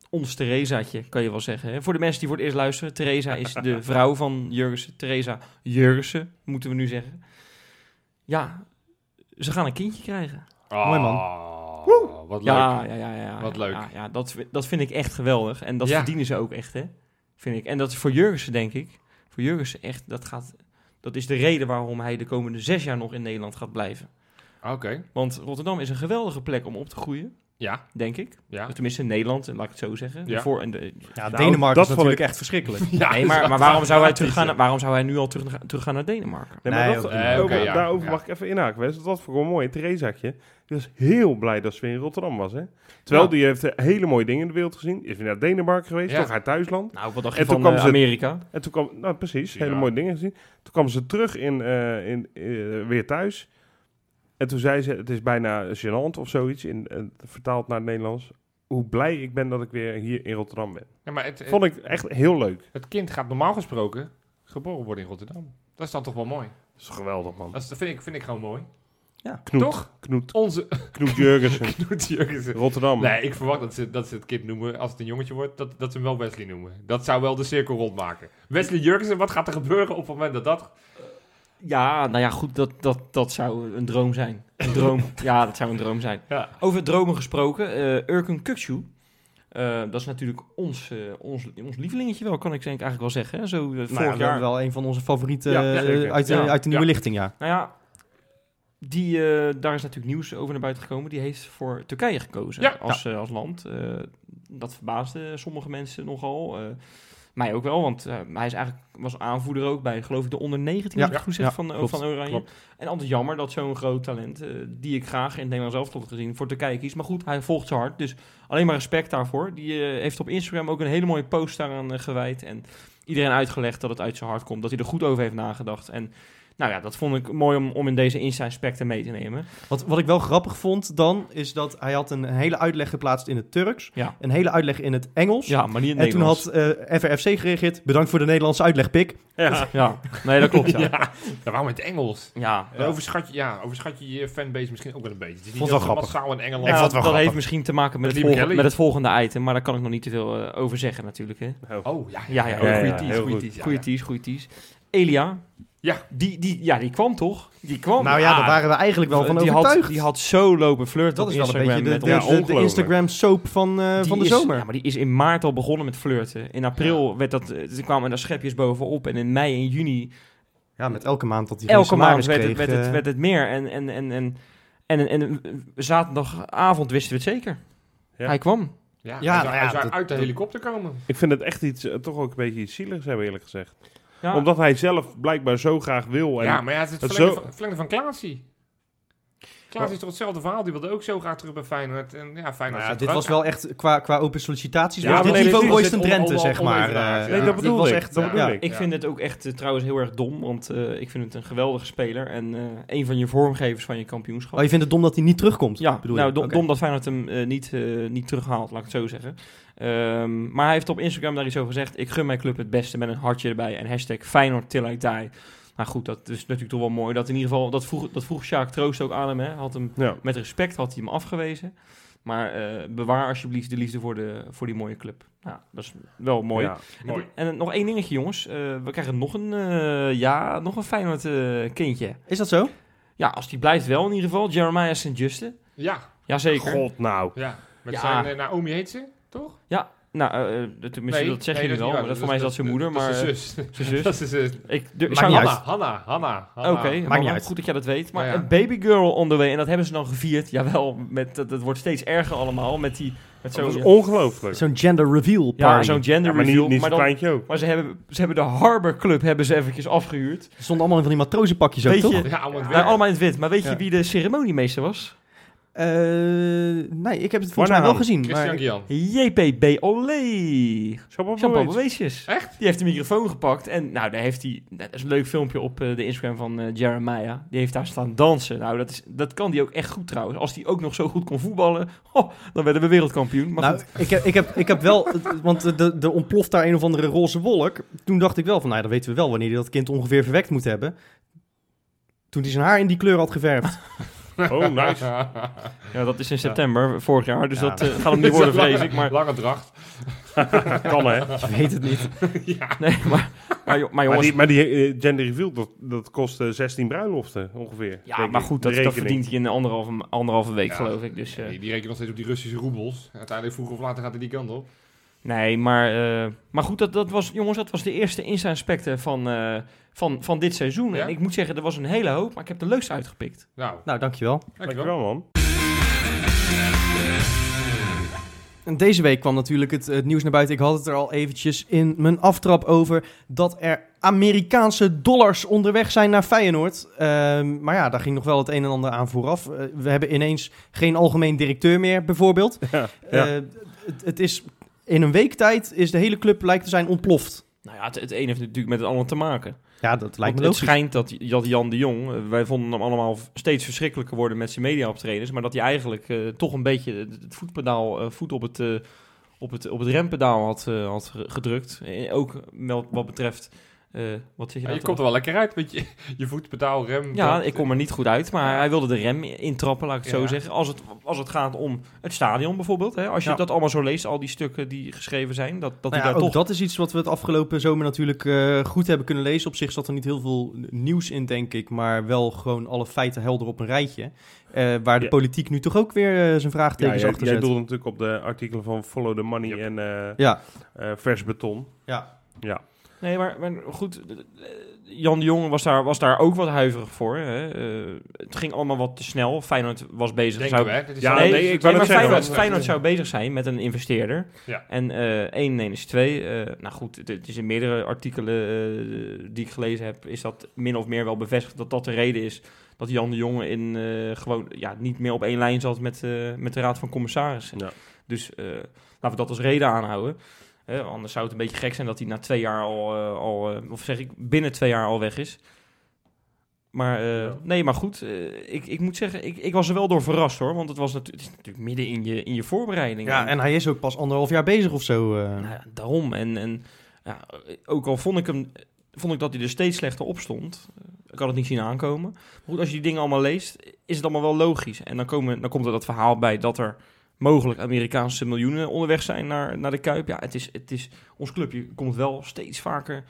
ons Theresaatje, kan je wel zeggen. Hè? Voor de mensen die voor het eerst luisteren, Theresa is de vrouw van Jurgensen. Theresa Jurgensen, moeten we nu zeggen. Ja, ze gaan een kindje krijgen. Mooi, man. Wat leuk. Ja, ja, ja, ja. Wat leuk. Ja, ja, dat, dat vind ik echt geweldig. En dat Ja. verdienen ze ook echt, hè. Vind ik. En dat is voor Jurgensen, denk ik. Voor Jurgensen echt, dat gaat... Dat is de reden waarom hij de komende zes jaar nog in Nederland gaat blijven. Oké. Want Rotterdam is een geweldige plek om op te groeien, Ja, denk ik. ja. Tenminste in Nederland, laat ik het zo zeggen. Ja. voor en de, Ja, Nou, Denemarken dat is natuurlijk ik- echt verschrikkelijk. ja nee, maar, maar waarom, zou hij teruggaan, naar- waarom zou hij nu al terug, teruggaan naar Denemarken? Nee, Nee, maar dat. Eh, ja. daarover Ja. mag ik even inhaken. Wes. Dat was voor een mooi. Theresaatje, die was heel blij dat ze weer in Rotterdam was. Hè? Terwijl Ja. die heeft eh, hele mooie dingen in de wereld gezien. Is weer naar Denemarken geweest, Ja. toch haar thuisland. Nou, wat dacht je En toen van kwam eh, ze- Amerika? En toen kwam, nou precies, Ja. hele mooie dingen gezien. Toen kwam ze terug in, eh, in, weer thuis. En toen zei ze, het is bijna gênant of zoiets, in, eh, vertaald naar het Nederlands. Hoe blij ik ben dat ik weer hier in Rotterdam ben. Ja, maar het, Vond ik echt heel leuk. het kind gaat normaal gesproken geboren worden in Rotterdam. Dat is dan toch wel mooi. Dat is geweldig, man. Dat, is, dat vind, ik, vind ik gewoon mooi. Knoet, Toch? Knoet, Onze Knoet Jurgensen, Knoet Jurgensen. Rotterdam. Nee, ik verwacht dat ze, dat ze het kind noemen, als het een jongetje wordt, dat, dat ze hem wel Wesley noemen. Dat zou wel de cirkel rondmaken. Wesley Jurgensen, wat gaat er gebeuren op het moment dat dat... Ja, nou ja, goed, dat, dat, dat zou een droom zijn. Een droom. ja, dat zou een droom zijn. Ja. Over dromen gesproken, Urken Kukcu. eh, dat is natuurlijk ons, eh, ons, ons lievelingetje wel, kan ik denk eigenlijk wel zeggen. Hè? Zo vorig Nou ja, jaar. wel een van onze favorieten Ja, uit, uit de nieuwe Ja. lichting, ja. Nou ja, die, daar is natuurlijk nieuws over naar buiten gekomen. Die heeft voor Turkije gekozen als, als land. Dat verbaasde sommige mensen nogal. Mij ook wel, want eh, hij is eigenlijk, was aanvoerder ook bij, geloof ik, de onder 19, Ja. als ik het goed zeg, Ja, van, eh, klopt. van Oranje. Klopt. En altijd jammer dat zo'n groot talent, eh, die ik graag in het Nederlands elftal had gezien, voor Turkije kiest. Maar goed, hij volgt zijn hart, dus alleen maar respect daarvoor. Die heeft op Instagram ook een hele mooie post daaraan gewijd. En iedereen uitgelegd dat het uit zijn hart komt, dat hij er goed over heeft nagedacht. En nou ja, dat vond ik mooi om, om in deze Insta-aspecten mee te nemen. Wat, wat ik wel grappig vond dan, is dat hij had een hele uitleg geplaatst in het Turks. Ja. Een hele uitleg in het Engels. Ja, maar niet in en toen had eh FRFC gereageerd, bedankt voor de Nederlandse uitleg, pik. Ja. Ja, nee, dat klopt, ja. Ja, ja waarom in het Engels? Ja, Dan Overschat, je, ja, overschat je je fanbase misschien ook wel een beetje. Het is niet Vond dat wel ze grappig. massaal in Engeland... Ik Ja, vond het wel dat grappig. heeft misschien te maken met Met het, Liam volgen- Kelly. met het volgende item, maar daar kan ik nog niet te veel eh, over zeggen natuurlijk. Hè. Oh, ja. Ja, ja, Ja, goede ja, tease, heel goede goed. tease, Ja, goede ja. tease, goede tease. Elia, Ja. die, die, ja, die kwam toch? Die kwam. nou ja, daar waren we eigenlijk wel van die overtuigd. Had, die had zo lopen flirten dat op is wel een Instagram beetje de, met de, ons. Ja, de- de ongelooflijk. Instagram soap van, eh, Die van de is- zomer. Ja, maar die is in maart al begonnen met flirten. In april werd dat, eh, er kwamen daar schepjes bovenop. En in mei en juni, Ja, met elke maand dat hij elke maand werd het, werd, het, eh, werd het meer. En, en, en, en, en, en, en zaterdagavond wisten we het zeker. Ja. Hij kwam. Ja, Ja, hij zou, nou hij ja, zou dat- uit de helikopter komen. Ik vind het echt iets, eh, toch ook een beetje iets zieligs hebben, eerlijk gezegd. Ja. Omdat hij zelf blijkbaar zo graag wil. En ja, maar ja, het is het verlengde zo- van, verlengde van Klaasie. Klaas is toch hetzelfde verhaal. Die wilde ook zo graag terug bij Feyenoord. En ja, Feyenoord nou ja, dit was wel echt, qua, qua open sollicitaties, Ja, was maar dit nee, niveau Royston dit- Drenthe, zeg maar. Nee, dat bedoel was ik, echt, dat bedoel ja. ik. Vind het ook echt eh, trouwens heel erg dom, want eh, ik vind het een geweldige speler en eh, een van je vormgevers van je kampioenschap. Oh, je vindt het dom dat hij niet terugkomt? ja, bedoel nou, dom, dat Feyenoord hem niet, niet terughaalt, laat ik het zo zeggen. Ehm, maar hij heeft op Instagram daar iets over gezegd. Ik gun mijn club het beste met een hartje erbij en hashtag Feyenoord till I die. Nou goed, dat is natuurlijk toch wel mooi. Dat in ieder geval, dat vroeg, dat vroeg Sjaak Troost ook aan hem. Hè. Had hem Ja. met respect had hij hem afgewezen. Maar eh, bewaar alsjeblieft de liefde voor, de, voor die mooie club. Nou, dat is wel mooi. Ja. Mooi. En, en nog één dingetje, jongens. Eh, we krijgen nog een, eh, ja, nog een Feyenoord eh, kindje. Is dat zo? Ja, als die blijft wel in ieder geval. Jeremiah St. Juste. Ja, Jazeker. God nou. ja. Met Ja. zijn Naomi heet ze, toch? Nou, eh, eh, dat- tenminste, dat zeg je dat nu wel. niet Maar dat, voor mij is dat zijn moeder. dat Maar zus. zijn zus. Dat is eh, Ik, zou- niet Hanna. Hanna, Hanna. Oké, niet uit. goed dat jij dat weet. Maar Ja, ja. een baby girl on the way. En dat hebben ze dan gevierd. Jawel, met, dat, dat wordt steeds erger allemaal. Met, die, met Dat zo'n is ongelooflijk. Zo'n gender reveal ja, party. zo'n gender Ja, maar reveal. niet, niet maar, zo'n dan, kleintje ook. maar ze, hebben, ze hebben de Harbor Club hebben ze eventjes afgehuurd. Er stonden allemaal van die matrozenpakjes ook, Weet toch? je- Ja, allemaal in het wit. Maar weet je Ja. wie de ceremoniemeester was? Eh, nee, ik heb het volgens mij wel gezien. Christian Maar, Gian. JPB Olé. Jean-Paul. Boetjes. Echt? Die heeft de microfoon gepakt. En nou, daar heeft hij... Dat is een leuk filmpje op eh, de Instagram van eh, Jeremiah. Die heeft daar staan dansen. Nou, dat, is, dat kan die ook echt goed trouwens. Als die ook nog zo goed kon voetballen... oh, dan werden we wereldkampioen. Maar nou, goed. ik heb, ik, heb, ik heb wel... Want de, de ontploft daar een of andere roze wolk. Toen dacht ik wel van, nou, dan weten we wel wanneer hij dat kind ongeveer verwekt moet hebben. Toen hij zijn haar in die kleur had geverfd. Oh, nice. Ja, dat is in september vorig jaar. Dus dat eh, gaat hem niet worden, vrees ik. Maar Lange dracht. kan hè. Je weet het niet. ja. Nee, maar Maar, maar Maar jongens, die, maar die eh, gender reveal, dat, dat kost eh, 16 bruiloften ongeveer. ja, maar goed, dat, verdient hij in anderhalve, anderhalve week, geloof ik. Dus, eh, Die, die rekenen nog steeds op die Russische roebels. Uiteindelijk vroeg of later gaat hij die kant op. Nee, maar, eh, maar goed, dat, dat was, jongens, dat was de eerste insta-inspecten van, eh, van, van dit seizoen. Ja? En ik moet zeggen, er was een hele hoop, maar ik heb de leukste uitgepikt. Nou, Nou, dankjewel. dankjewel. Dankjewel man. En deze week kwam natuurlijk het, het nieuws naar buiten. Ik had het er al eventjes in mijn aftrap over dat er Amerikaanse dollars onderweg zijn naar Feyenoord. Ehm, maar ja, daar ging nog wel het een en ander aan vooraf. Eh, we hebben ineens geen algemeen directeur meer, bijvoorbeeld. Ja, ja. Eh, het, het is in een week tijd is de hele club lijkt te zijn ontploft. Nou ja, het, het een heeft natuurlijk met het ander te maken. Ja, dat lijkt Want me het schijnt dat, dat Jan de Jong, eh, wij vonden hem allemaal steeds verschrikkelijker worden met zijn media-optredens, maar dat hij eigenlijk eh, toch een beetje het, voetpedaal, eh, voet op het, op het, op het rempedaal had, had ge- gedrukt. Eh, ook wat betreft, eh, wat zeg je Ja, je komt er wel lekker uit met je, je voetpedaal, rem. Ja, dat- ik kom er niet goed uit, maar hij wilde de rem intrappen, laat ik het Ja. zo zeggen. Als het, als het gaat om het stadion bijvoorbeeld. Hè? Als je Ja. dat allemaal zo leest, al die stukken die geschreven zijn, dat, dat Nou daar ook toch... dat is iets wat we het afgelopen zomer natuurlijk eh, goed hebben kunnen lezen. Op zich zat er niet heel veel nieuws in, denk ik. Maar wel gewoon alle feiten helder op een rijtje. Eh, waar de Ja. politiek nu toch ook weer zijn Ja, vraagtekens jij, achter jij zet. doelde natuurlijk op de artikelen van Follow the Money Yep. en eh, Ja, eh, Vers Beton. ja. Ja, Nee, maar, maar goed, eh, Jan de Jong was daar, was daar ook wat huiverig voor. Hè? Eh, het ging allemaal wat te snel. Feyenoord was bezig. Denken zou- Ja, nee, nee, nee, ik maar zeggen, Feyenoord, Feyenoord zou bezig zijn met een investeerder. Ja. En eh 1 en 1 is 2. Eh, nou goed, het, het is in meerdere artikelen die ik gelezen heb, is dat min of meer wel bevestigd dat dat de reden is dat Jan de Jonge in, gewoon ja, niet meer op één lijn zat met, met de Raad van Commissarissen. Ja. Dus laten we dat als reden aanhouden. Hè, anders zou het een beetje gek zijn dat hij na twee jaar al, eh, al eh, of zeg ik, binnen twee jaar al weg is. Maar eh, Ja. nee, maar goed, ik, ik moet zeggen, ik, ik was er wel door verrast hoor. Want het, was natu- het is natuurlijk midden in je, in je voorbereiding. ja, en hij is ook pas anderhalf jaar bezig of zo. Nou ja, daarom. En, en ja, ook al vond ik, hem, vond ik dat hij er steeds slechter op stond. Ik had het niet zien aankomen. Maar goed, als je die dingen allemaal leest, is het allemaal wel logisch. En dan, komen, dan komt er dat verhaal bij dat er mogelijk Amerikaanse miljoenen onderweg zijn naar, naar de Kuip. Ja, het is, het is, ons clubje komt wel steeds vaker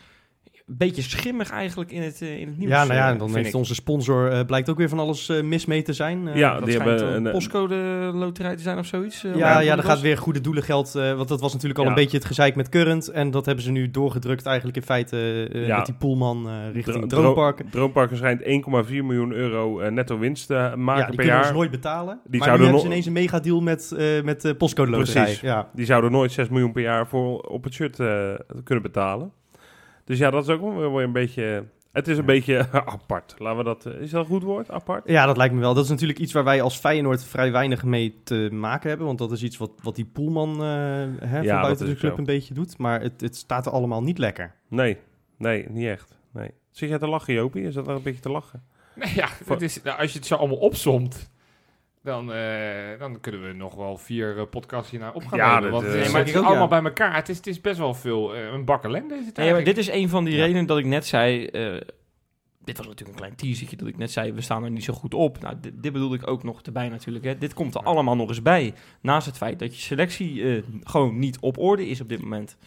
beetje schimmig eigenlijk in het, eh, in het nieuws. ja, nou ja, eh, en dan heeft ik. onze sponsor eh, blijkt ook weer van alles eh, mis mee te zijn. Eh, ja Dat die schijnt hebben een een, postcode loterij te zijn of zoiets. Ja, ja, er gaat weer goede doelen geld. eh, want dat was natuurlijk al Ja. een beetje het gezeik met Current. En dat hebben ze nu doorgedrukt eigenlijk in feite eh, Ja. met die Poelman eh, richting Dro- Droomparken. Droomparken schijnt 1,4 miljoen euro eh, netto winst te maken Ja, die per kunnen jaar. ons nooit betalen. Die maar zouden nu hebben ze ineens een megadeal met, eh met de postcode loterij. Precies. Ja. Die zouden nooit 6 miljoen per jaar voor op het shirt eh, kunnen betalen. Dus ja, dat is ook wel weer een beetje... Het is een beetje apart. Laten we dat... eh, is dat een goed woord? Apart? ja, dat lijkt me wel. Dat is natuurlijk iets waar wij als Feyenoord vrij weinig mee te maken hebben. Want dat is iets wat, wat die Poelman eh hè, dat van buiten is de club zo. een beetje doet. Maar het, het staat er allemaal niet lekker. Nee. Nee, niet echt. Nee. Zit jij te lachen, Jopie? Is dat nou een beetje te lachen? Nee, ja, het is, nou, als je het zo allemaal opzomt, dan, eh, dan kunnen we nog wel vier eh, podcasts hierna op gaan Ja, nemen. dat, Want eh, het is allemaal ja. bij elkaar. Het is, het is best wel veel, een bak ellende is het Nee, maar eigenlijk. dit is een van die Ja. redenen dat ik net zei. dit was natuurlijk een klein teasertje dat ik net zei. We staan er niet zo goed op. Nou, dit, dit bedoelde ik ook nog erbij natuurlijk. Hè. Dit komt er Ja. allemaal nog eens bij. Naast het feit dat je selectie gewoon niet op orde is op dit moment.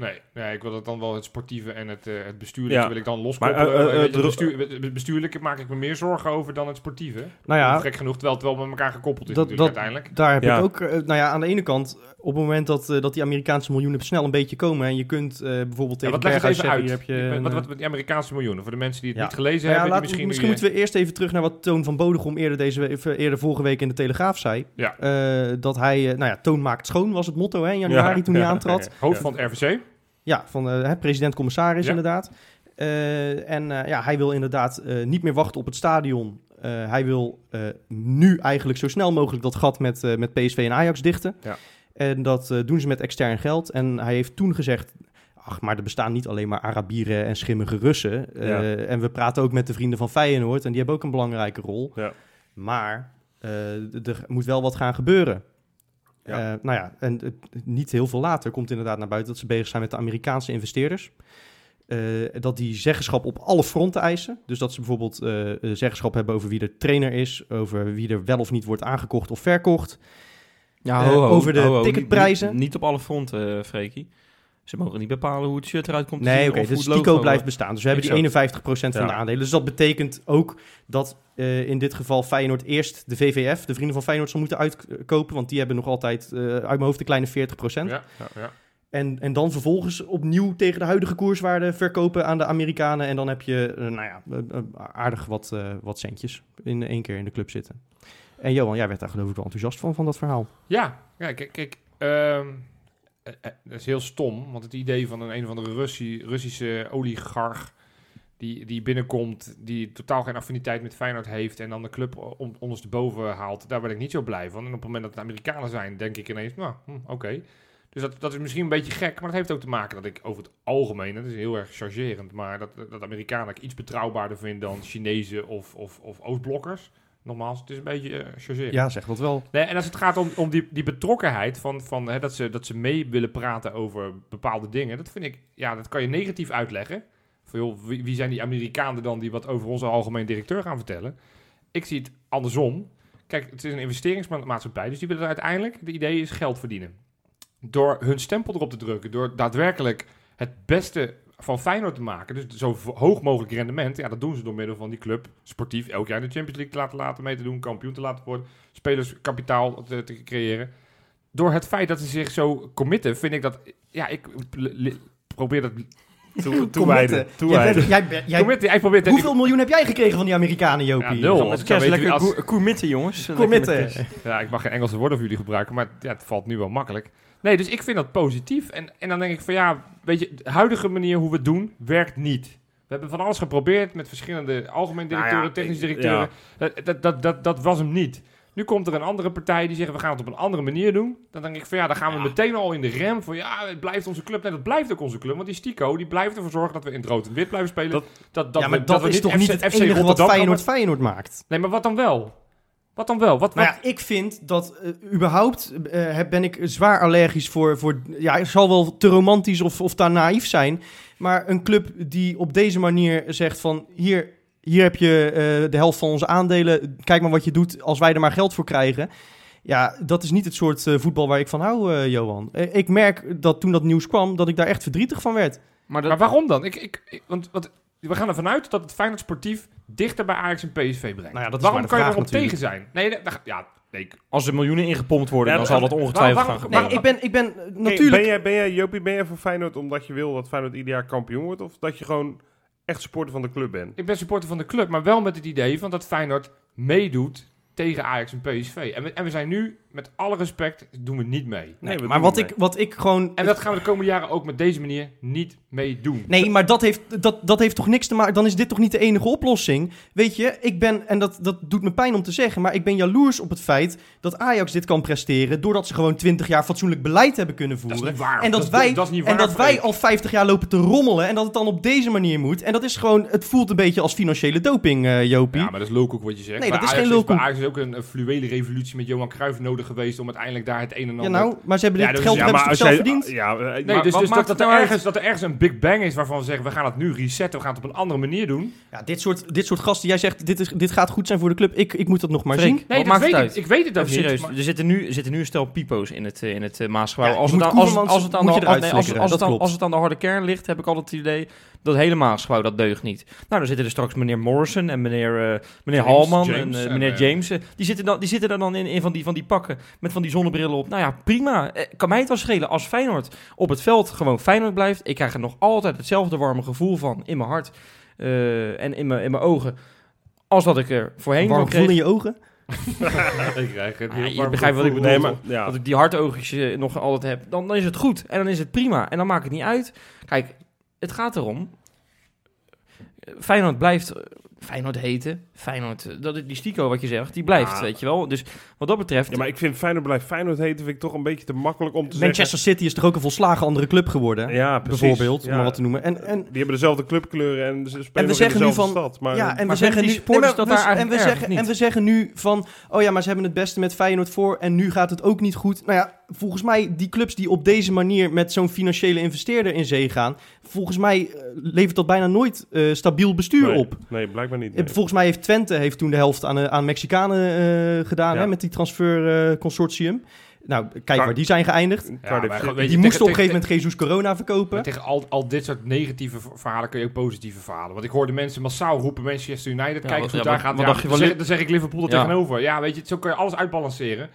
Nee, nee, ik wil dat dan wel het sportieve en het, eh, het bestuurlijke Ja. wil ik dan loskoppelen. Maar, eh, eh, het dro- bestuur- het bestuurlijke maak ik me meer zorgen over dan het sportieve. Nou ja, Gek genoeg, terwijl het wel met elkaar gekoppeld is Dat- natuurlijk dat- uiteindelijk. Daar heb Ja. ik ook, nou ja, aan de ene kant, op het moment dat, eh, dat die Amerikaanse miljoenen snel een beetje komen en je kunt eh, bijvoorbeeld Ja, tegen wat leg even zeggen, uit. hier heb je wat, een, wat, wat, wat die Amerikaanse miljoenen, voor de mensen die het Ja. niet gelezen nou ja, hebben, laat- misschien... misschien moeten we eerst even terug naar wat Toon van Bodegom eerder, deze, eerder vorige week in de Telegraaf zei. Ja. Eh, dat hij, nou ja, Toon maakt schoon was het motto hè, in januari Ja, toen hij ja, aantrad. ja. hoofd van het RVC. Ja, van eh, president-commissaris Ja. inderdaad. Eh, en eh, ja, hij wil inderdaad niet meer wachten op het stadion. Hij wil nu eigenlijk zo snel mogelijk dat gat met, met PSV en Ajax dichten. Ja. En dat doen ze met extern geld. En hij heeft toen gezegd... Ach, maar er bestaan niet alleen maar Arabieren en schimmige Russen. En we praten ook met de vrienden van Feyenoord. En die hebben ook een belangrijke rol. Ja. Maar er moet wel wat gaan gebeuren. Ja. Eh, nou ja, en niet heel veel later komt inderdaad naar buiten dat ze bezig zijn met de Amerikaanse investeerders. Eh, dat die zeggenschap op alle fronten eisen. Dus dat ze bijvoorbeeld eh, zeggenschap hebben over wie de trainer is, over wie er wel of niet wordt aangekocht of verkocht. Ja, over de ticketprijzen. Niet, niet op alle fronten, Freekie. Ze mogen niet bepalen hoe het shirt eruit komt te Nee, zien oké, hoe dus logo, blijft bestaan. Dus we hebben exact. die 51% van Ja. de aandelen. Dus dat betekent ook dat eh, in dit geval Feyenoord eerst de VVF, de vrienden van Feyenoord, zal moeten uitkopen. Want die hebben nog altijd eh, uit mijn hoofd een kleine 40%. Ja, ja, ja. En, en dan vervolgens opnieuw tegen de huidige koerswaarde verkopen aan de Amerikanen. En dan heb je, eh, nou ja, aardig wat, eh, wat centjes in één keer in de club zitten. En Johan, jij werd daar geloof ik wel enthousiast van, van dat verhaal. Ja, ja kijk, kijk ehm, eh, eh, dat is heel stom, want het idee van een, een of andere Russische oligarch die, die binnenkomt, die totaal geen affiniteit met Feyenoord heeft en dan de club on, ondersteboven haalt, daar ben ik niet zo blij van. En op het moment dat het Amerikanen zijn, denk ik ineens, nou, hm, oké. Dus dat, dat is misschien een beetje gek, maar dat heeft ook te maken dat ik over het algemeen, dat is heel erg chargerend, maar dat, dat Amerikanen ik iets betrouwbaarder vind dan Chinezen of, of, of Oostblokkers. Nogmaals, het is een beetje chargerend. Ja, zeg dat wel. Nee, en als het gaat om, om die, die betrokkenheid van, van hè, dat, ze, dat ze mee willen praten over bepaalde dingen, dat vind ik, ja, dat kan je negatief uitleggen. Van, joh, wie, wie zijn die Amerikanen dan die wat over onze algemeen directeur gaan vertellen? Ik zie het andersom. Kijk, het is een investeringsmaatschappij, dus die willen uiteindelijk, de idee is geld verdienen. Door hun stempel erop te drukken, door daadwerkelijk het beste van Feyenoord te maken, dus zo hoog mogelijk rendement, ja, dat doen ze door middel van die club sportief elk jaar in de Champions League te laten, laten mee te doen, kampioen te laten worden, spelerskapitaal te, te creëren. Door het feit dat ze zich zo committen, vind ik dat, ja, ik probeer dat... Toe, toewijden. Jij toewijden. jij bent- hoeveel miljoen heb jij gekregen van die Amerikanen, Jopie? Ja, nul. Als lekker jongens. Committen. Ja, ik mag geen Engelse woorden voor jullie gebruiken, maar ja, het valt nu wel makkelijk. Nee, dus ik vind dat positief. En, en dan denk ik van ja, weet je, de huidige manier hoe we het doen, werkt niet. We hebben van alles geprobeerd met verschillende algemeen Nou directeuren, ja, technische ik- directeuren. Dat, dat, dat, dat, dat was hem niet. Nu komt er een andere partij die zeggen we gaan het op een andere manier doen. Dan denk ik van ja, dan gaan we Ja. meteen al in de rem van ja, het blijft onze club. Nee, dat blijft ook onze club. Want die Stico, die blijft ervoor zorgen dat we in het rood en wit blijven spelen. Dat- Dat, dat, ja, we- maar dat, we is toch niet het FC enige wat Rotterdam gaan Feyenoord. Feyenoord maakt? Nee, maar wat dan wel? Wat dan wel? Wat, wat, Nou ja, ik vind dat eh, überhaupt eh, heb- ben ik zwaar allergisch voor, voor... Ja, het zal wel te romantisch of, of te naïef zijn. Maar een club die op deze manier zegt van... Hier, hier heb je eh, de helft van onze aandelen. Kijk maar wat je doet als wij er maar geld voor krijgen. Ja, dat is niet het soort eh, voetbal waar ik van hou, eh, Johan. Ik merk dat toen dat nieuws kwam, dat ik daar echt verdrietig van werd. Maar dat, Maar waarom dan? Ik, ik, ik- want, want we gaan ervan uit dat het Feyenoord sportief dichter bij Ajax en PSV brengt. Nou ja, dat waarom kan je vraag erop natuurlijk. tegen zijn? Nee, ja, nee. als er miljoenen ingepompt worden, Ja, dan zal dat ongetwijfeld waarom- gaan Nee, gebeuren. ik ben, ik ben natuurlijk... Ben jij, ben jij, Jopie, ben jij voor Feyenoord omdat je wil dat Feyenoord ieder jaar kampioen wordt? Of dat je gewoon echt supporter van de club bent? ik ben supporter van de club, maar wel met het idee van dat Feyenoord meedoet tegen Ajax en PSV. En we, en we zijn nu, met alle respect, doen we niet mee. Nee, we maar wat ik, wat ik gewoon... En dat gaan we de komende jaren ook met deze manier niet mee doen. Nee, maar dat heeft, dat, dat heeft toch niks te maken. Dan is dit toch niet de enige oplossing? Weet je, ik ben, en dat, dat doet me pijn om te zeggen, maar ik ben jaloers op het feit dat Ajax dit kan presteren. doordat ze gewoon 20 jaar fatsoenlijk beleid hebben kunnen Dat is voeren. niet waar. En dat, is- wij, dat is en dat wij al 50 jaar lopen te rommelen. En dat het dan op deze manier moet. En dat is gewoon, het voelt een beetje als financiële doping, eh Jopie. Ja, maar dat is lulkoek wat je zegt. Nee, Bij dat is Ajax geen lulkoek. Bij Ajax is ook een, een fluwele revolutie met Johan Cruijff nodig geweest om uiteindelijk daar het een en Ja, ander... nou, maar ze hebben Ja, dit dus- geld ja, hebben maar zelf verdiend? Ja, eh, Nee, maar dus, dus maakt dat, er nou ergens, dat er ergens een big bang is waarvan we zeggen... we gaan het nu resetten, we gaan het op een andere manier doen. Ja, dit soort, dit soort gasten, jij zegt, dit, is, dit gaat goed zijn voor de club. Ik, ik moet dat nog maar Freek, zien. Wat Nee, dat maakt weet het ik. uit? Ik weet het ook niet. serieus, maar- er zitten, nu, er zitten nu een stel pipo's in het, eh, in het eh, Maasgebouw. Ja, als, het aan, als, als het aan de harde kern ligt, heb ik altijd het idee dat het hele Maasgebouw, dat deugt niet. Nou, dan zitten er straks meneer Morrison en meneer, eh, meneer James, Halman James en eh, en, meneer eh, James. die, zitten dan, die zitten daar dan in, in van, die, van die pakken met van die zonnebrillen op. Nou ja, prima. Eh, kan mij het wel schelen als Feyenoord op het veld gewoon Feyenoord blijft. Ik krijg er nog altijd hetzelfde warme gevoel van in mijn hart eh, en in mijn, in mijn ogen als wat ik er voorheen Warm gevoel in je ogen? ik krijg het Ah, heel je warm begrijpt wat ik bedoel. Nee, maar ja. Dat ik die hartoogjes nog altijd heb, dan, dan is het goed. En dan is het prima. En dan maakt het niet uit. Kijk, het gaat erom. Feyenoord blijft eh, Feyenoord heten. Feyenoord, eh, dat is die stico wat je zegt, die blijft, Ja. weet je wel. Dus wat dat betreft... Ja, maar ik vind Feyenoord blijft Feyenoord heten vind ik toch een beetje te makkelijk om te Manchester City is toch ook een volslagen andere club geworden? Ja, precies. bijvoorbeeld, om Ja. maar wat te noemen. En, en, Die hebben dezelfde clubkleuren en ze spelen we nog zeggen in nu dezelfde van- stad. Maar, ja, en we maar zeggen nu die supporters nee, maar dat daar we- en we zeggen en we zeggen nu van oh ja, maar ze hebben het beste met Feyenoord voor en nu gaat het ook niet goed. Nou ja, volgens mij die clubs die op deze manier met zo'n financiële investeerder in zee gaan, volgens mij eh, levert dat bijna nooit eh, stabiel bestuur nee, op. Nee, blijkbaar niet. Eh, nee. Volgens mij heeft Twente heeft toen de helft aan, aan Mexicanen eh, gedaan Ja. hè, met die transferconsortium. Nou, kijk Car- waar die zijn geëindigd. Ja, maar Die moesten op een gegeven moment Jesus Corona verkopen. Maar tegen al, al dit soort negatieve verhalen kun je ook positieve verhalen. Want ik hoorde mensen massaal roepen Manchester United. Ja, kijk eens wat- hoe ja, daar gaat. dan, dan zeg ik Liverpool er Ja. tegenover. Ja, weet je, zo kun je alles uitbalanceren.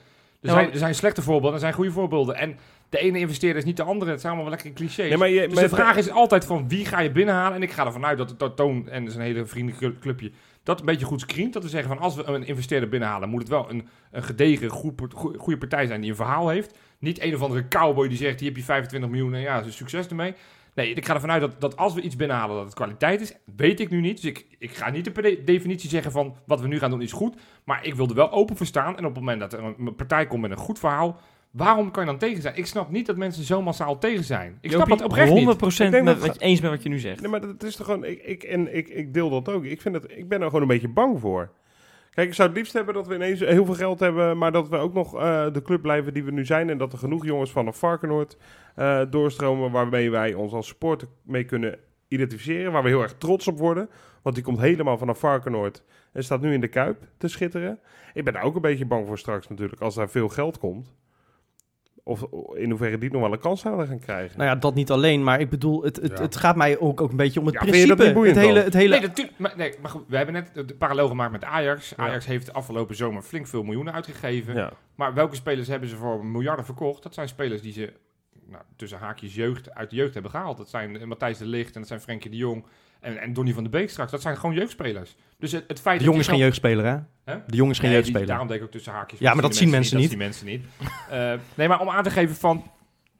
Er, zijn, maar- er zijn slechte voorbeelden en er zijn goede voorbeelden. En de ene investeerder is niet de andere. Het zijn allemaal wel lekker clichés. Nee, maar je, dus de vraag is altijd van wie ga je binnenhalen? En ik ga ervan uit dat, dat Toon en zijn hele vriendelijke clubje dat een beetje goed screent. Dat we zeggen van als we een investeerder binnenhalen, moet het wel een, een gedegen, goed, goe- goede partij zijn die een verhaal heeft. Niet een of andere cowboy die zegt hier heb je 25 miljoen en ja, succes ermee. Nee, ik ga ervan uit dat, dat als we iets binnenhalen dat het kwaliteit is. Weet ik nu niet. Dus ik, ik ga niet per de- definitie zeggen van wat we nu gaan doen is goed. Maar ik wil er wel open voor staan. En op het moment dat er een, een partij komt met een goed verhaal. Waarom kan je dan tegen zijn? Ik snap niet dat mensen zo massaal tegen zijn. Ik snap dat oprecht niet. 100% Ik denk met dat- wat je, eens met wat je nu zegt. Nee, maar dat is toch gewoon... Ik, ik, en ik, ik deel dat ook. Ik, vind het, ik ben er gewoon een beetje bang voor. Kijk, ik zou het liefst hebben dat we ineens heel veel geld hebben... maar dat we ook nog eh, de club blijven die we nu zijn... en dat er genoeg jongens vanaf Varkenoord eh, doorstromen... waarmee wij ons als supporter mee kunnen identificeren... waar we heel erg trots op worden. Want die komt helemaal vanaf Varkenoord... en staat nu in de Kuip te schitteren. Ik ben daar ook een beetje bang voor straks natuurlijk... als daar veel geld komt. Of in hoeverre die nog wel een kans zouden gaan krijgen. Nou ja, dat niet alleen, maar ik bedoel, het, het, Ja. het gaat mij ook, ook een beetje om het Ja, vind je dat principe. het hele, het hele, Nee, natuurlijk. Maar, nee, maar goed, we hebben net de parallel gemaakt met Ajax. Ja. Ajax heeft de afgelopen zomer flink veel miljoenen uitgegeven. ja. Maar welke spelers hebben ze voor miljarden verkocht? Dat zijn spelers die ze nou, tussen haakjes jeugd, uit de jeugd hebben gehaald. Dat zijn eh, Matthijs de Ligt en dat zijn Frenkie de Jong en, en Donny van de Beek straks. Dat zijn gewoon jeugdspelers. Dus het, het feit de jong dat is geen jeugdspeler, hè? De jong is geen Nee, die- jeugdspeler. daarom denk ik ook tussen haakjes. Ja, maar dat zien mensen Dat zien mensen niet. Eh, nee, maar om aan te geven van...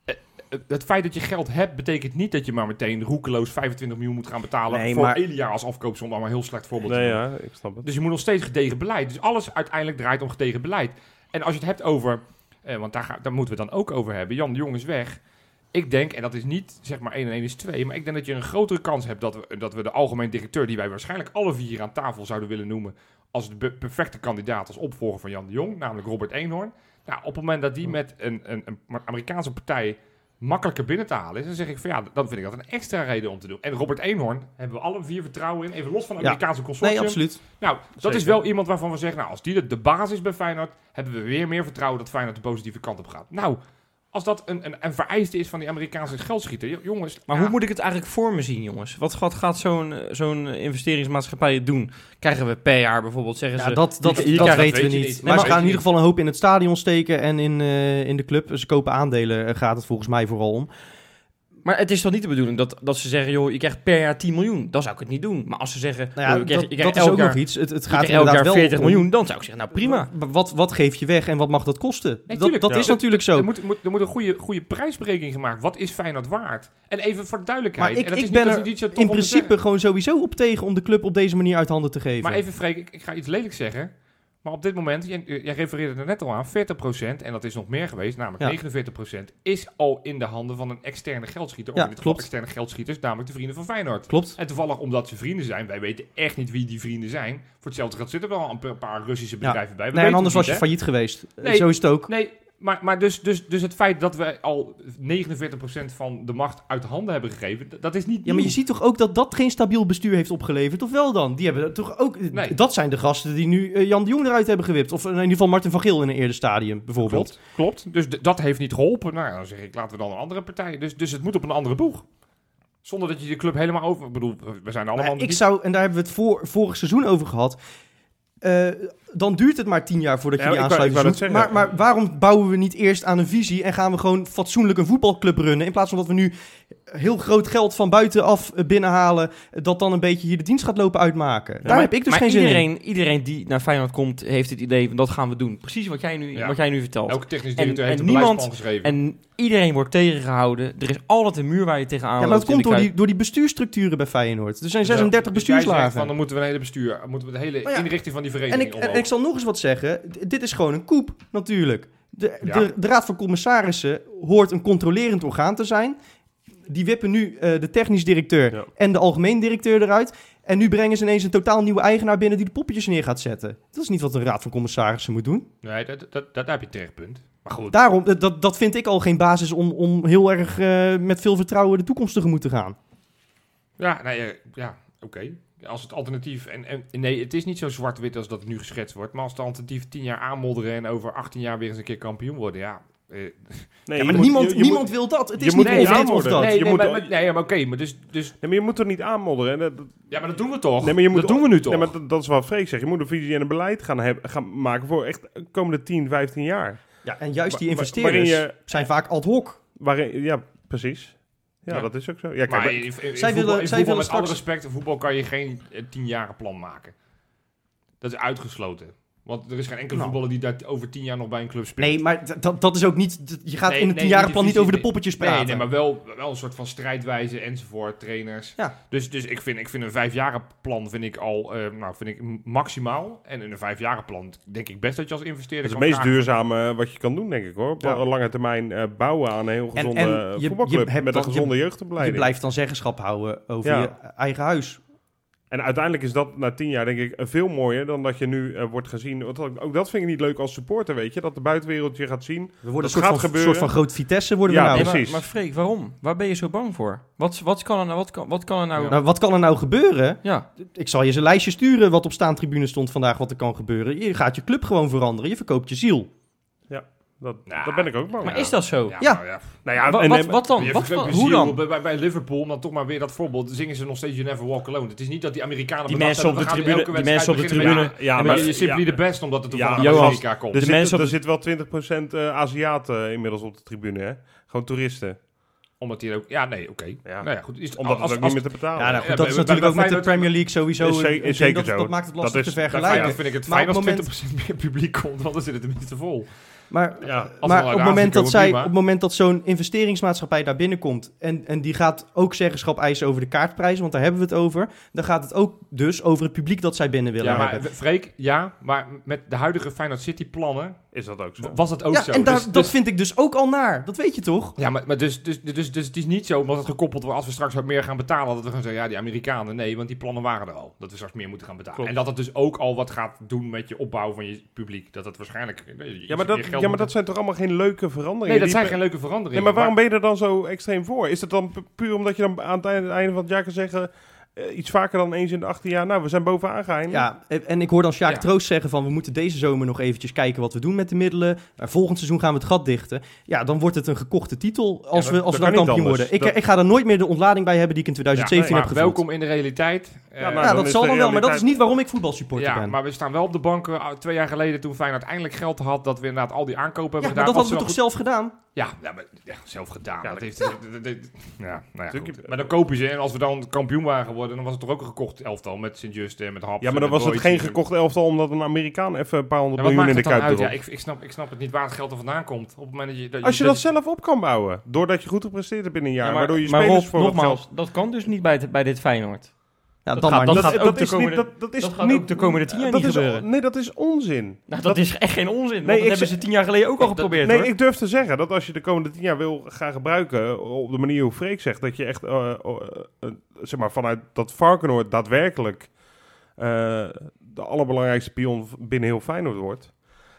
eh, eh, Het feit dat je geld hebt, betekent niet dat je maar meteen roekeloos 25 miljoen moet gaan betalen Nee, voor maar- Elia als afkoopsom. Om maar een heel slecht voorbeeld te Nee, ja, ik snap het. Dus je moet nog steeds gedegen beleid. Dus alles uiteindelijk draait om gedegen beleid. En als je het hebt over, eh, want daar, ga, daar moeten we het dan ook over hebben. Jan de Jong is weg. Ik denk, en dat is niet zeg maar 1 en 1 is 2, maar ik denk dat je een grotere kans hebt dat we, dat we de algemeen directeur, die wij waarschijnlijk alle vier aan tafel zouden willen noemen, als de perfecte kandidaat als opvolger van Jan de Jong, namelijk Robert Eenhoorn. Nou, op het moment dat die met een, een, een Amerikaanse partij makkelijker binnen te halen is, dan zeg ik van ja, dan vind ik dat een extra reden om te doen. En Robert Eenhoorn hebben we alle vier vertrouwen in, even los van Ja. Amerikaanse consortium. Nee, absoluut. Nou, dat Zeker. is wel iemand waarvan we zeggen, nou, als die de, de basis bij Feyenoord, hebben we weer meer vertrouwen dat Feyenoord de positieve kant op gaat. Nou, als dat een, een, een vereiste is van die Amerikaanse geldschieter, jo- jongens. Maar ja, hoe moet ik het eigenlijk voor me zien, jongens? Wat, wat gaat zo'n eh, zo'n investeringsmaatschappij doen? Krijgen we per jaar bijvoorbeeld, zeggen Ja, ze... dat, dat, weten we niet. niet. Maar Maar ze gaan in ieder geval een hoop in het stadion steken en in, eh, in de club. Ze kopen aandelen, eh, gaat het volgens mij vooral om. Maar het is toch niet de bedoeling dat, dat ze zeggen, joh, je krijgt per jaar 10 miljoen. Dan zou ik het niet doen. Maar als ze zeggen, Nou ja, joh, je krijgt, dat, je krijgt dat is elk ook jaar, nog iets. Het, het gaat elk jaar wel 40 om- miljoen, dan zou ik zeggen, nou prima. Wa- Wat, wat geef je weg en wat mag dat kosten? dat dat Ja. is natuurlijk zo. Er moet, moet, er moet een goede, goede prijsberekening gemaakt. Wat is Feyenoord waard? En even voor de duidelijkheid. Maar ik- en dat ik is ben er In principe gewoon sowieso op tegen om de club op deze manier uit handen te geven. Maar even Freek, ik, ik ga iets lelijks zeggen. Maar op dit moment, jij, jij refereerde er net al aan, 40%, en dat is nog meer geweest, namelijk Ja. 49%, is al in de handen van een externe geldschieter. Of Ja, in klopt. externe geldschieters, namelijk de vrienden van Feyenoord. Klopt. En toevallig omdat ze vrienden zijn, wij weten echt niet wie die vrienden zijn. Voor hetzelfde geld zitten er wel een pa- paar Russische Ja. bedrijven bij. We Nee, en anders was je failliet geweest. Nee. Zo is het ook. Nee, maar, maar dus, dus, dus het feit dat we al 49% van de macht uit handen hebben gegeven, dat is niet Ja, maar je ziet toch ook dat dat geen stabiel bestuur heeft opgeleverd? Of wel dan? Die hebben toch ook... Nee. Dat zijn de gasten die nu eh, Jan de Jong eruit hebben gewipt. Of in ieder geval Martin van Geel in een eerder stadium, bijvoorbeeld. Klopt, klopt. Dus dat heeft niet geholpen. Nou, dan zeg ik, laten we dan een andere partij. Dus, dus het moet op een andere boeg. Zonder dat je de club helemaal over... Ik bedoel, we zijn allemaal... Nou ja, ik zou, en daar hebben we het voor, vorig seizoen over gehad. eh, dan duurt het maar tien jaar voordat je Ja, die ik aansluiting ik zoekt. Maar, maar waarom bouwen we niet eerst aan een visie en gaan we gewoon fatsoenlijk een voetbalclub runnen? In plaats van dat we nu heel groot geld van buitenaf eh, binnenhalen, eh, dat dan een beetje hier de dienst gaat lopen uitmaken. Daar maar, heb ik dus maar geen zin in. iedereen, die naar Feyenoord komt, heeft het idee van dat gaan we doen. Precies wat jij nu, Ja. wat jij nu vertelt. Elke technisch En- directeur heeft en een niemand- geschreven. En iedereen wordt tegengehouden. Er is altijd een muur waar je tegenaan Ja, maar dat loopt komt door die, door die bestuurstructuren bij Feyenoord. Er zijn 36 Dus jij zegt bestuurslagen. Van, dan moeten we een hele bestuur... Moeten we de hele ja, inrichting van die En vereniging ik, en omhoog. Ik zal nog eens wat zeggen. D- dit is gewoon een koep, natuurlijk. De, Ja. de, de Raad van Commissarissen hoort een controlerend orgaan te zijn. Die wippen nu eh, de technisch directeur Ja. en de algemeen directeur eruit. En nu brengen ze ineens een totaal nieuwe eigenaar binnen die de poppetjes neer gaat zetten. Dat is niet wat een Raad van Commissarissen moet doen. Nee, dat, dat, dat, daar heb je een terecht punt. Maar goed. Daarom, dat- dat, dat vind ik al geen basis om, om heel erg eh, met veel vertrouwen de toekomst tegemoet te gaan. Ja, nee, eh, ja, oké. Als het alternatief... En, en nee, het is niet zo zwart-wit als dat het nu geschetst wordt. Maar als het alternatief 10 jaar aanmodderen... en over 18 jaar weer eens een keer kampioen worden... Ja, Eh, Nee, ja, maar moet- niemand, je- je niemand moet- wil dat. Het je is moet niet dat. nee, je nee, moet maar, nee, maar oké, maar dus, dus... Nee, maar je moet er niet aanmodderen. hè. Dat, dat- Ja, maar dat doen we toch? nee, maar je moet dat doen we nu toch? Nee, maar dat, dat is wat Freek zegt. Je moet een visie en een beleid gaan, hebben, gaan maken voor echt de komende 10, 15 jaar. Ja, en juist die investeerders je- zijn vaak ad hoc. Waarin, ja, precies. Ja, Ja. dat is ook zo. Ja, kijk, maar in, in, in Zij voetbal, willen- in zij voetbal willen met alle respect, voetbal kan je geen eh, tienjaren plan maken. Dat is uitgesloten. Want er is geen enkele Nou. voetballer die daar over tien jaar nog bij een club speelt. Nee, maar dat, dat is ook niet... Je gaat Nee, in het nee, tienjarenplan niet niet over de poppetjes Nee, praten. nee, maar wel, wel een soort van strijdwijze enzovoort, trainers. Ja. Dus, dus ik, vind, ik vind een vijfjarenplan vind ik al eh, nou, vind ik maximaal. En in een vijfjarenplan denk ik best dat je als dat investeerder is het meest duurzame wat je kan doen, denk ik hoor. Op Ja. een lange termijn eh, bouwen aan een heel gezonde en eh, je- voetbalclub je met een gezonde Je jeugdopleiding. blijft dan zeggenschap houden over Ja. je eigen huis. En uiteindelijk is dat na tien jaar denk ik veel mooier dan dat je nu eh, wordt gezien. Want ook dat vind ik niet leuk als supporter, weet je. Dat de buitenwereld je gaat zien. We worden Dat een soort gaat van, gebeuren. soort van groot Vitesse worden Ja, we nou. Nee, maar, precies. maar Freek, waarom? Waar ben je zo bang voor? Wat, wat, kan, er nou, wat, kan, wat kan er nou... Ja. Nou, wat kan er nou gebeuren? Ik zal je eens een lijstje sturen wat op staantribune stond vandaag wat er kan gebeuren. Je gaat je club gewoon veranderen. Je verkoopt je ziel. Dat, Nou, dat ben ik ook bang. maar is dat zo? Ja, Ja. nou ja. Nou ja, en- wat, en- wat dan? Wat, je hoe dan? Bij, bij Liverpool, om dan toch maar weer dat voorbeeld, zingen ze nog steeds You Never Walk Alone. Het is niet dat die Amerikanen Die bedacht mensen op de tribune- die mensen op de tribune- Ja, maar Ja, maar je simply ja. the best, omdat het Ja, toevallig Johan, Amerika komt. Er, De zit, mensen er de- zit wel 20% eh Aziaten inmiddels op de tribune, hè? Gewoon toeristen. Omdat die er ook... Ja, nee, oké. Ja. Nou ja, goed. Is, Omdat als, het ook als, niet meer te betalen Ja, nou goed, Ja, dat is natuurlijk ook met de Premier League sowieso. Is ze- een is zeker dat, zo. dat maakt het lastig Dat is- te vergelijken. Vind ik het Maar fijn als het moment- 20% meer publiek komt, want dan zit het tenminste vol. Maar, Ja, maar op het moment dat, zij, op het moment dat zo'n investeringsmaatschappij daar binnenkomt... En, en die gaat ook zeggenschap eisen over de kaartprijzen... want daar hebben we het over... dan gaat het ook dus over het publiek dat zij binnen willen Ja, maar hebben. Freek, ja, maar met de huidige Feyenoord City plannen is dat ook zo. was het ook ja, zo. en daar, Dus- dat dus- vind ik dus ook al naar. Dat weet je toch? Ja, maar, maar dus, dus, dus, dus het is niet zo, omdat het gekoppeld wordt als we straks wat meer gaan betalen, dat we gaan zeggen, ja, die Amerikanen, nee, want die plannen waren er al. Dat we straks meer moeten gaan betalen. Klopt. En dat het dus ook al wat gaat doen met je opbouw van je publiek. Dat het waarschijnlijk... je- Ja, maar dat, ja, maar moet- dat zijn toch allemaal geen leuke veranderingen? Nee, dat zijn geen leuke veranderingen. Nee, maar waarom ben je er dan zo extreem voor? Is het dan pu- puur omdat je dan aan het einde, einde van het jaar kan zeggen... eh, iets vaker dan eens in de 18 jaar... Nou, we zijn bovenaan geëindigd. Ja, en ik hoor dan Sjaak Ja. Troost zeggen van... we moeten deze zomer nog eventjes kijken wat we doen met de middelen. Maar volgend seizoen gaan we het gat dichten. Ja, dan wordt het een gekochte titel als Ja, we, als we dat dan kampioen worden. Ik, Dat- ik ga er nooit meer de ontlading bij hebben die ik in 2017 maar heb gevoeld. welkom in de realiteit. Ja, Eh, nou, ja, dat zal dan wel, maar dat is niet waarom ik voetbalsupporter ja, ben. maar we staan wel op de bank eh, twee jaar geleden toen Feyenoord eindelijk geld had dat we inderdaad al die aankopen ja, hebben maar gedaan. dat hadden we toch zelf gedaan? Ja, ja, maar, ja, zelf gedaan. Ja, dat heeft, dat- dat- dat- ja, nou ja, goed. Maar dan kopen ze en als we dan kampioen waren geworden, dan was het toch ook een gekocht elftal met Sint-Just en met Haps. Ja, maar dan was het geen en- gekocht elftal... omdat een Amerikaan even een paar honderd Ja, miljoen in de kuip uit? Ja, ik, ik, snap, ik snap het niet waar het geld er vandaan komt. Op het moment dat je... Dat Als je dat zelf op kan bouwen... doordat je goed gepresteerd hebt binnen een jaar... Ja, maar, waardoor je maar spelers Rob, voor nogmaals, geld... dat kan dus niet bij, het- bij dit Feyenoord. Ja, Dat dan gaat- maar dat gaat is komende- niet, dat, dat is dat niet, de komende tien jaar dat niet is, gebeuren. Nee, dat is onzin. Nou, dat, is echt geen onzin. Nee, dat hebben ze tien jaar geleden ook al Dat- geprobeerd, Nee, hoor. ik durf te zeggen dat als je de komende tien jaar wil gaan gebruiken op de manier hoe Freek zegt, dat je echt eh, eh, eh, zeg maar vanuit dat Varkenoord daadwerkelijk eh, de allerbelangrijkste pion binnen heel Feyenoord wordt,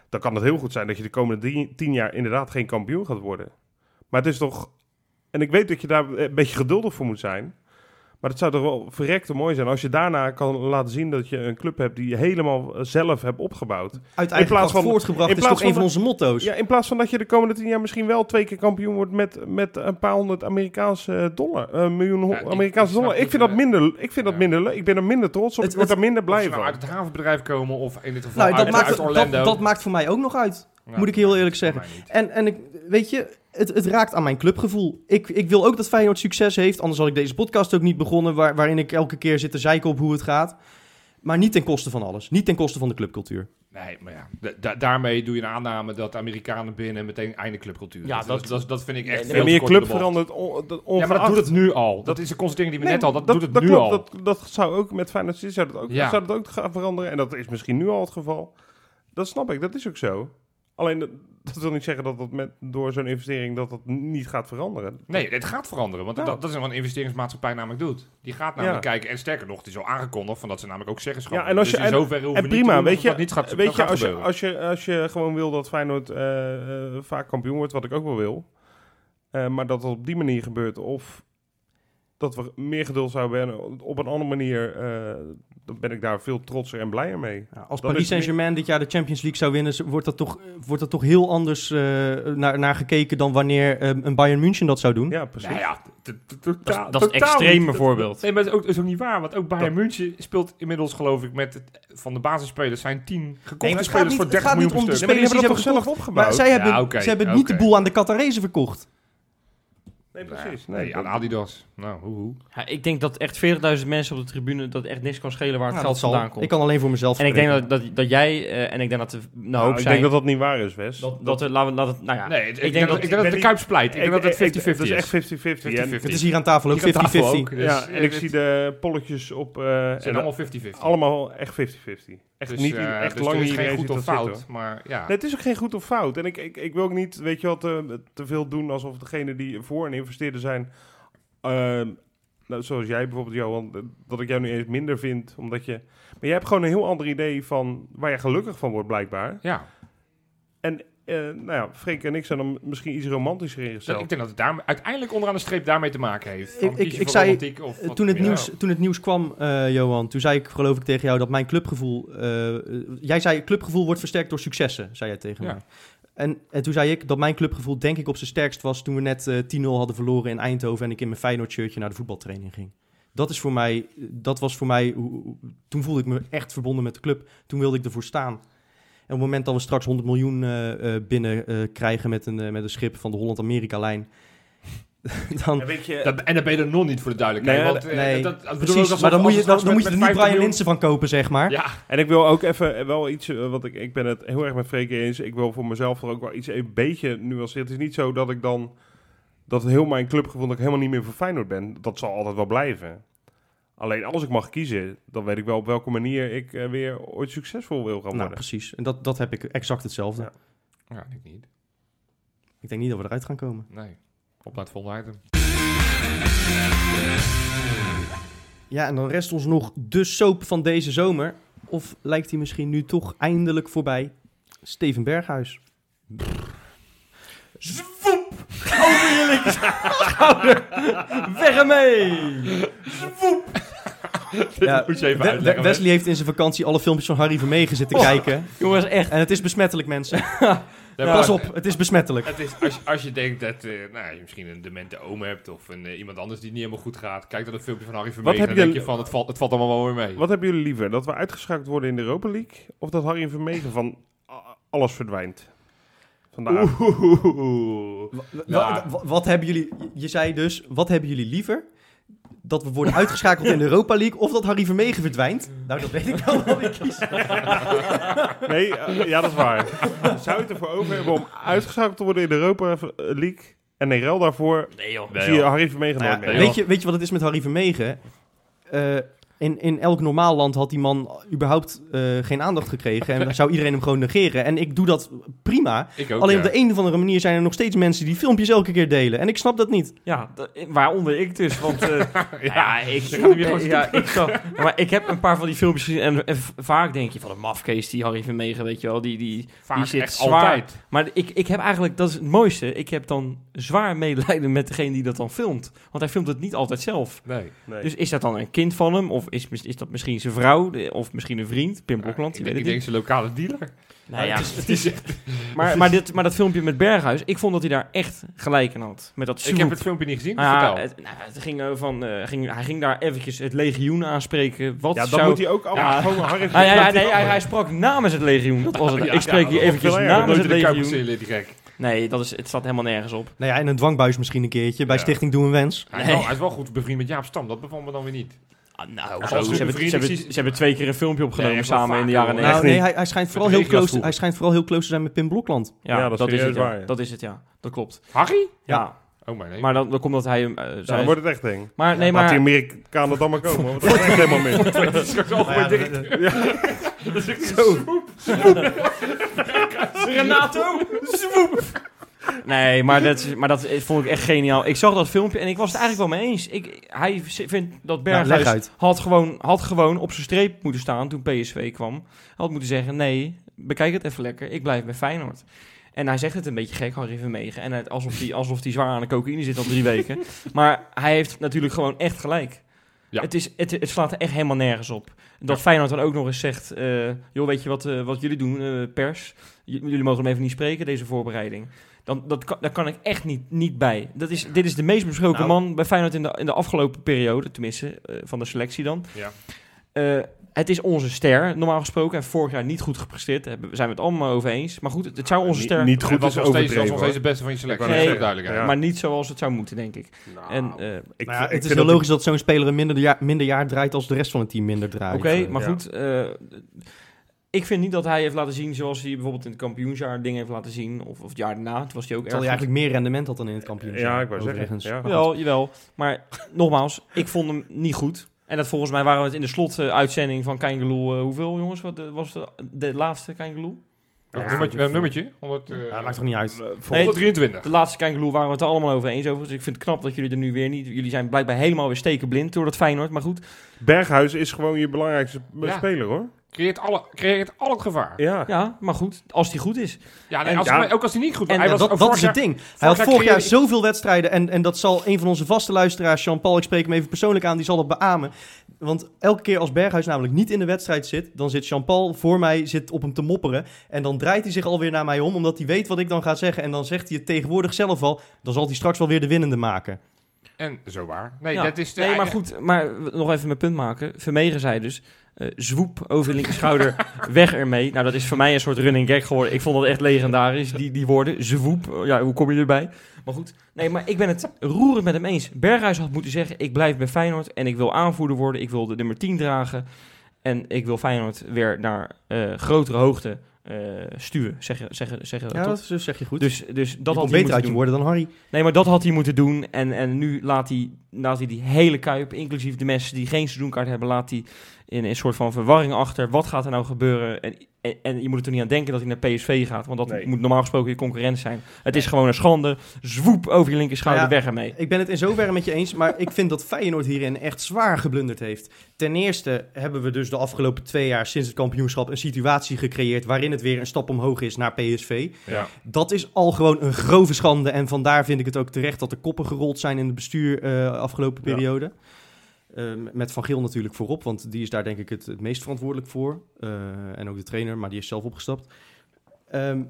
dan kan het heel goed zijn dat je de komende tien jaar inderdaad geen kampioen gaat worden. Maar het is toch, en ik weet dat je daar een beetje geduldig voor moet zijn. Maar het zou toch wel verrekte mooi zijn als je daarna kan laten zien dat je een club hebt die je helemaal eh, zelf hebt opgebouwd. Uit in plaats van- voortgebracht in is plaats toch een van van onze motto's. Ja, in plaats van dat je de komende tien jaar misschien wel twee keer kampioen wordt met, met een paar honderd Amerikaanse dollar. Een miljoen Ja, ik- Amerikaanse dollar. Ik het, vind dat eh, minder. Ik vind dat minder. leuk. Ik ben er minder trots op. Het- ik word er minder blij nou van. uit het havenbedrijf komen of in dit geval Nou, dat uit, maakt, uit dat, Orlando. dat maakt voor mij ook nog uit. Ja, moet ik heel eerlijk zeggen. En, en ik, weet je, het, het raakt aan mijn clubgevoel. Ik, ik wil ook dat Feyenoord succes heeft. Anders had ik deze podcast ook niet begonnen... Waar, waarin ik elke keer zit te zeiken op hoe het gaat. Maar niet ten koste van alles. Niet ten koste van de clubcultuur. Nee, maar ja, da- da- daarmee doe je een aanname dat Amerikanen binnen meteen einde clubcultuur. Ja, dat, dat- dat, dat vind ik echt Nee, veel door club verandert on, dat Ja, maar dat doet het nu al. Dat is een constatering die we Nee, net al. Dat, doet het nu klopt. al. Dat, dat zou ook met Feyenoord zou dat ook, Ja. zou dat ook gaan veranderen. En dat is misschien nu al het geval. Dat snap ik. Dat is ook zo. Alleen dat, dat wil niet zeggen dat dat met, door zo'n investering dat dat niet gaat veranderen. Nee, het gaat veranderen. Want Ja. dat, dat is wat een investeringsmaatschappij namelijk doet. Die gaat namelijk kijken. En sterker nog, het is al aangekondigd van dat ze namelijk ook zeggenschap Ja, en als je- dus in zoverre En prima, doen weet je, dat niet gaat, weet dat je, als, je, als, je, als je gewoon wil dat Feyenoord eh, eh, vaak kampioen wordt, wat ik ook wel wil, eh, maar dat het op die manier gebeurt, of dat we meer geduld zouden hebben. Op een andere manier eh, dan ben ik daar veel trotser en blijer mee. Ja, als Dat Paris is Saint-Germain dit jaar de Champions League zou winnen, wordt dat toch, wordt dat toch heel anders eh, naar, naar gekeken dan wanneer eh, een Bayern München dat zou doen? Ja, precies. Nou ja, Dat, is- dat is het totaal extreme voorbeeld. Nee, maar dat is ook, dat is ook niet waar. Want ook Bayern München speelt inmiddels, geloof ik, met het, van de basisspelers zijn tien gekochte Nee, spelers voor niet- 30 het gaat miljoen per om de stuk. Nee, maar die hebben dat toch zelf opgebouwd? Maar zij hebben, Ja, ze hebben niet de boel aan de Qatarezen verkocht. Nee, precies. Nee, Nee, aan Adidas. Nou, hoe, hoe. Ja, ik denk dat echt 40.000 mensen op de tribune dat echt niks kan schelen waar het Nou, geld vandaan komt. Ik kan alleen voor mezelf en ik denk dat, dat, dat jij eh, en ik denk dat een Nou, hoop ik zijn. denk dat dat niet waar is, Wes. dat, dat laten we, laten we- nou ja, Nee, ik, ik denk dat, dat- ik denk dat de Kuip splijt. Ik denk dat het 50-50 Het is echt 50-50. En- 50-50. Het is hier aan tafel ook Hier aan tafel 50-50. ook. Dus, Ja, en ik eh, zie de polletjes op... eh, Het zijn en allemaal 50-50. allemaal echt 50-50. Echt Dus, niet, eh, echt dus lang er is niet geen iedereen goed ziet of dat fout. zitten. Maar ja. Nee, het is ook geen goed of fout. En ik, ik, ik wil ook niet, weet je wat, te, te veel doen alsof degene die voor een investeerder zijn... ehm, nou, zoals jij bijvoorbeeld, Johan, dat ik jou nu eens minder vind, omdat je... Maar jij hebt gewoon een heel ander idee van waar je gelukkig van wordt, blijkbaar. ja. En, eh, nou ja, Freek en ik zijn dan misschien iets romantischer ingesteld. ik denk dat het daar, uiteindelijk onderaan de streep daarmee te maken heeft. Ik- Van, ik- ik zei- of Eh, wat Toen het, nieuws, toen het nieuws kwam, eh, Johan, toen zei ik geloof ik tegen jou dat mijn clubgevoel... eh, eh, jij zei clubgevoel wordt versterkt door successen, zei jij tegen Ja. mij. En, en toen zei ik dat mijn clubgevoel denk ik op zijn sterkst was toen we net eh 10-0 hadden verloren in Eindhoven en ik in mijn Feyenoord shirtje naar de voetbaltraining ging. Dat is voor mij, dat was voor mij, toen voelde ik me echt verbonden met de club. Toen wilde ik ervoor staan. En op het moment dat we straks 100 miljoen eh, binnen krijgen met een, met een schip van de Holland-Amerika-lijn, dan, je, Dat, en dan ben je er nog niet voor de duidelijkheid. Nee, want, eh, nee, dat, dat bedoel ik precies. Maar dan moet je, dan, moet je er niet Brian 50 Linsen van kopen, zeg maar. Ja, En ik wil ook even eh, wel iets, eh, want ik, ik ben het heel erg met Freek eens. Ik wil voor mezelf er ook wel iets een beetje nuanceren. Het is niet zo dat ik dan, dat heel mijn clubgevoel, dat ik helemaal niet meer voor Feyenoord ben. Dat zal altijd wel blijven. Alleen als ik mag kiezen, dan weet ik wel op welke manier ik eh, weer ooit succesvol wil gaan Nou, worden. precies. En dat, dat heb ik exact hetzelfde. Ja. ja ik niet. Ik denk niet dat we eruit gaan komen. Nee. Op naar het volgende item. Ja, en dan rest ons nog de soap van deze zomer. Of lijkt hij misschien nu toch eindelijk voorbij? Steven Berghuis. Zwoep! Over je linkerschouder. Weg ermee! Ja, Moet je even We- uitleggen. We- Wesley heeft in zijn vakantie alle filmpjes van Harry Vermegen zitten kijken. Jongens, echt. En het is besmettelijk, mensen. Nee, Pas op, het is besmettelijk. Het is, als, je, als je denkt dat eh, nou, je misschien een demente oom hebt of een, eh, iemand anders die niet helemaal goed gaat, kijk dan een filmpje van Harry Vermegen heb en je- dan denk je van het valt, het valt allemaal wel weer mee. Wat hebben jullie liever? Dat we uitgeschakeld worden in de Europa League? Of dat Harry Vermegen van alles verdwijnt? Vandaag. Ja. wa- Wat hebben jullie... Je zei dus, wat hebben jullie liever? Dat we worden uitgeschakeld in de Europa League of dat Harry Vermegen verdwijnt? Nou, dat weet ik wel wat ik kies. Nee, eh, ja, dat is waar. Zou je het ervoor over hebben om uitgeschakeld te worden in de Europa League? En in ruil daarvoor Nee joh. Zie je. Harry Vermegen nooit ja, meer. weet, je, weet je wat het is met Harry Vermegen? Eh, in, in elk normaal land had die man überhaupt eh, geen aandacht gekregen. En dan zou iedereen hem gewoon negeren. En ik doe dat prima. Ik ook, Alleen ja. op de een of andere manier zijn er nog steeds mensen die filmpjes elke keer delen. En ik snap dat niet. Ja, waaronder ik dus. Want eh, ja, ik, ja, ik, maar ik heb een paar van die filmpjes gezien. En, vaak denk je van een mafkees, die Harry Vermegen, weet je wel. Die, die, Vaak die zit echt zwaar. altijd. Maar ik, ik heb eigenlijk, dat is het mooiste. Ik heb dan zwaar medelijden met degene die dat dan filmt. Want hij filmt het niet altijd zelf. Nee. Nee. Dus is dat dan een kind van hem? Of is, is dat misschien zijn vrouw? Of misschien een vriend? Pim Blokland, ik weet ik het denk niet. zijn lokale dealer. Nou ja, het is echt- maar, maar, dit, maar dat filmpje met Berghuis, ik vond dat hij daar echt gelijk in had. Met dat ik heb het filmpje niet gezien, Nou ja, vertel. het, nou, het ging eh, van, eh, ging, hij ging daar eventjes het legioen aanspreken. Wat ja, dan zou... moet hij ook allemaal Ja. gewoon Ah, ja, ja, nee, hij, hij sprak namens het legioen. Dat was het. Ja, ik spreek ja, hier eventjes namens het in legioen. zitten, die gek. Nee, dat is, het staat helemaal nergens op. Nou ja, en een dwangbuis misschien een keertje. Bij Ja. Stichting Doe een Wens. Hij, is Nee. wel, hij is wel goed bevriend met Jaap Stam, dat bevalt me dan weer niet. Ah, nou, zo, ze, hebben, vriend, ze, ik hebben, zie- ze hebben twee keer een filmpje opgenomen Nee, echt samen in de jaren hoor. negentig. Nou, nee, hij, hij, schijnt vooral heel close, hij schijnt vooral heel close te zijn met Pim Blokland. Ja, Ja, dat dat, is is het, ja. Dat is het, ja. Dat klopt. Harry? Ja, Oh, maar nee. maar dan, dan komt dat hij hem... eh, Ja, dan wordt het echt ding. maar nee, Laat die maar... Amerikanen dan maar komen, want dat is echt helemaal mis. dat is straks algemeen direct. Renato, swoep! Nee, maar dat, maar dat vond ik echt geniaal. Ik zag dat filmpje en ik was het eigenlijk wel mee eens. Ik, hij vindt dat Nou, Berghuis had, gewoon, had gewoon op zijn streep moeten staan toen PSV kwam. Hij had moeten zeggen, nee, bekijk het even lekker. Ik blijf bij Feyenoord. En hij zegt het een beetje gek, Harry Vermegen. En het, alsof hij alsof die zwaar aan de cocaïne zit al drie weken. Maar hij heeft natuurlijk gewoon echt gelijk. Ja. Het, is, het, het slaat er echt helemaal nergens op. Dat Ja. Feyenoord dan ook nog eens zegt... eh, joh, weet je wat, eh, wat jullie doen, eh, pers? J- jullie mogen hem even niet spreken, deze voorbereiding. Dan, dat kan, daar kan ik echt niet, niet bij. Dat is, dit is de meest besproken Nou. man bij Feyenoord in de, in de afgelopen periode. Tenminste, eh, van de selectie dan. Ja. Eh, het is onze ster, normaal gesproken. Heeft vorig jaar niet goed gepresteerd. Daar zijn we het allemaal over eens. Maar goed, het, het zou onze Niet- ster... niet goed was is nog steeds, was nog steeds het beste van je selectie. Nee, duidelijkheid. Ja. Maar niet zoals het zou moeten, denk ik. Nou, En, eh, ik, Nou ja, ik het is heel logisch dat zo'n speler een minder jaar, minder jaar draait als de rest van het team minder draait. Oké, Eh, maar ja. goed. Eh, ik vind niet dat hij heeft laten zien zoals hij bijvoorbeeld in het kampioensjaar dingen heeft laten zien. Of, of het jaar daarna. Toen was hij ook erg Terwijl hij eigenlijk meer rendement had dan in het kampioenschap. Ja, ik wou zeggen, overigens. ja. Maar goed. Jawel, jawel. Maar nogmaals, ik vond hem niet goed. En dat volgens mij waren we het in de slotuitzending van Kangaloo. hoeveel jongens? Wat eh, was de, de laatste Kangaloo? Ja, Ja, nummertje, een nummertje. 100, eh, Ja, maakt toch niet uit. Eh, voor- Nee, 123. De laatste Kangaloo waren we het er allemaal over eens over. Dus ik vind het knap dat jullie er nu weer niet... Jullie zijn blijkbaar helemaal weer stekenblind door dat Feyenoord. Maar goed, Berghuis is gewoon je belangrijkste Ja. speler, hoor. Creëert, alle, creëert al het gevaar. Ja. ja, maar goed. Als die goed is. Ja, nee, En- als, ja. ook als hij niet goed. En hij was dat, is het ding. Hij had vorig jaar zoveel wedstrijden. En, en dat zal een van onze vaste luisteraars, Jean-Paul, ik spreek hem even persoonlijk aan, die zal dat beamen. Want elke keer als Berghuis namelijk niet in de wedstrijd zit, dan zit Jean-Paul voor mij zit op hem te mopperen. En dan draait hij zich alweer naar mij om, omdat hij weet wat ik dan ga zeggen. En dan zegt hij het tegenwoordig zelf al. Dan zal hij straks wel weer de winnende maken. En zo waar. Nee, Ja. dat is de Nee, maar goed. Maar nog even mijn punt maken. Vermegen zei dus... eh, zwoep over de linkerschouder, weg ermee. Nou, dat is voor mij een soort running gag geworden. Ik vond dat echt legendarisch, die, die woorden. Zwoep, ja, hoe kom je erbij? Maar goed, nee, maar ik ben het roerend met hem eens. Berghuis had moeten zeggen, ik blijf bij Feyenoord en ik wil aanvoerder worden. Ik wil de nummer 10 dragen. En ik wil Feyenoord weer naar eh, grotere hoogte eh, stuwen, zeggen zeggen zeggen Ja, dat zeg je goed. Dus, dus dat had hij beter uit je worden dan Harry. Nee, maar dat had hij moeten doen. En, en nu laat hij, laat hij die hele kuip, inclusief de mensen die geen seizoenkaart hebben, laat hij in een soort van verwarring achter. Wat gaat er nou gebeuren? En, en, en je moet er toch niet aan denken dat hij naar PSV gaat. Want dat Nee. moet normaal gesproken je concurrent zijn. Het is gewoon een schande. Zwoep over je linkerschouder, Nou ja, weg ermee. Ik ben het in zoverre met je eens, maar ik vind dat Feyenoord hierin echt zwaar geblunderd heeft. Ten eerste hebben we dus de afgelopen twee jaar sinds het kampioenschap een situatie gecreëerd waarin het weer een stap omhoog is naar PSV. Ja. Dat is al gewoon een grove schande en vandaar vind ik het ook terecht dat de koppen gerold zijn in het bestuur eh afgelopen Ja. Periode. Eh, met Van Geel natuurlijk voorop, want die is daar denk ik het, het meest verantwoordelijk voor. Eh, en ook de trainer, maar die is zelf opgestapt. Ehm,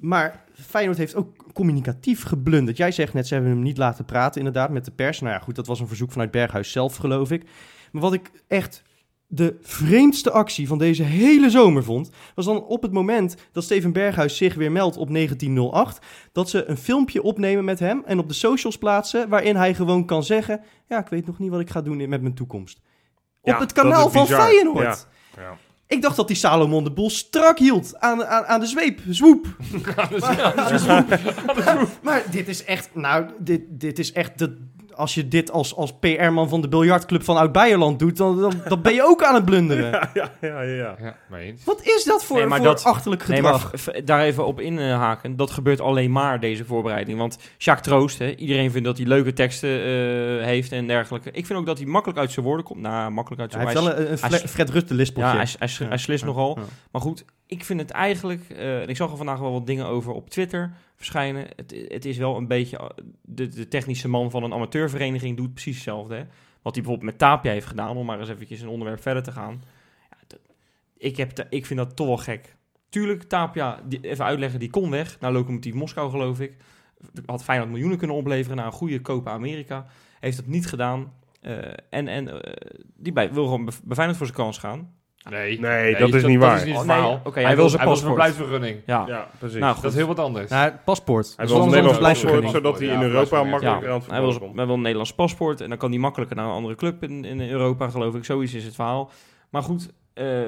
maar Feyenoord heeft ook communicatief geblunderd. Jij zegt net, ze hebben hem niet laten praten inderdaad met de pers. Nou ja, goed, dat was een verzoek vanuit Berghuis zelf, geloof ik. Maar wat ik echt de vreemdste actie van deze hele zomer vond... was dan op het moment dat Steven Berghuis zich weer meldt op 1908... dat ze een filmpje opnemen met hem en op de socials plaatsen... waarin hij gewoon kan zeggen... ja, ik weet nog niet wat ik ga doen met mijn toekomst. Ja, op het kanaal van. Feyenoord. Ja. Ja. Ik dacht dat die Salomon de boel strak hield aan, aan, aan de zweep. Zwoep. maar, maar dit is echt, nou, dit, dit is echt de... Als je dit als, als PR-man van de biljartclub van Oud-Beierland doet, dan, dan, dan ben je ook aan het blunderen. Ja, ja, ja, ja. Ja. Wat is dat voor, Nee, maar voor dat- achterlijk Nee, gedrag? maar daar even op inhaken. Dat gebeurt alleen maar, deze voorbereiding. Want Jacques Troost, hè, iedereen vindt dat hij leuke teksten eh, heeft en dergelijke. Ik vind ook dat hij makkelijk uit zijn woorden komt. Nou, makkelijk uit zijn heeft hij wel een, Fred Rutte lispeltje. Ja, hij, hij, slist ja, nogal. ja. Maar goed, ik vind het eigenlijk... eh, en ik zag er vandaag wel wat dingen over op Twitter Het, het is wel een beetje... eh, De, technische man van een amateurvereniging doet precies hetzelfde. Hè? Wat hij bijvoorbeeld met Tapia heeft gedaan... om maar eens eventjes een onderwerp verder te gaan. Ja, ik, heb ik vind dat toch wel gek. Tuurlijk, Tapia, die, even uitleggen, die kon weg naar Lokomotief Moskou, geloof ik. Had Feyenoord miljoenen kunnen opleveren naar een goede Copa America. Heeft dat niet gedaan. Eh, en en eh, die bij, wil gewoon be- bij Feyenoord voor zijn kans gaan. Nee, Nee, dat is niet waar. Dat is niet het Oh, nee, verhaal. oké, hij, hij wil wil zijn zijn paspoort. paspoort. verblijfsvergunning. Ja, Ja, precies. Nou. Dat is heel wat anders. Ja, het paspoort. Hij wil een Nederlands paspoort, zodat hij in Europa makkelijker aan het hij wil, hij wil een Nederlands paspoort en dan kan hij makkelijker naar een andere club in, in Europa, geloof ik. Zoiets is het verhaal. Maar goed, eh,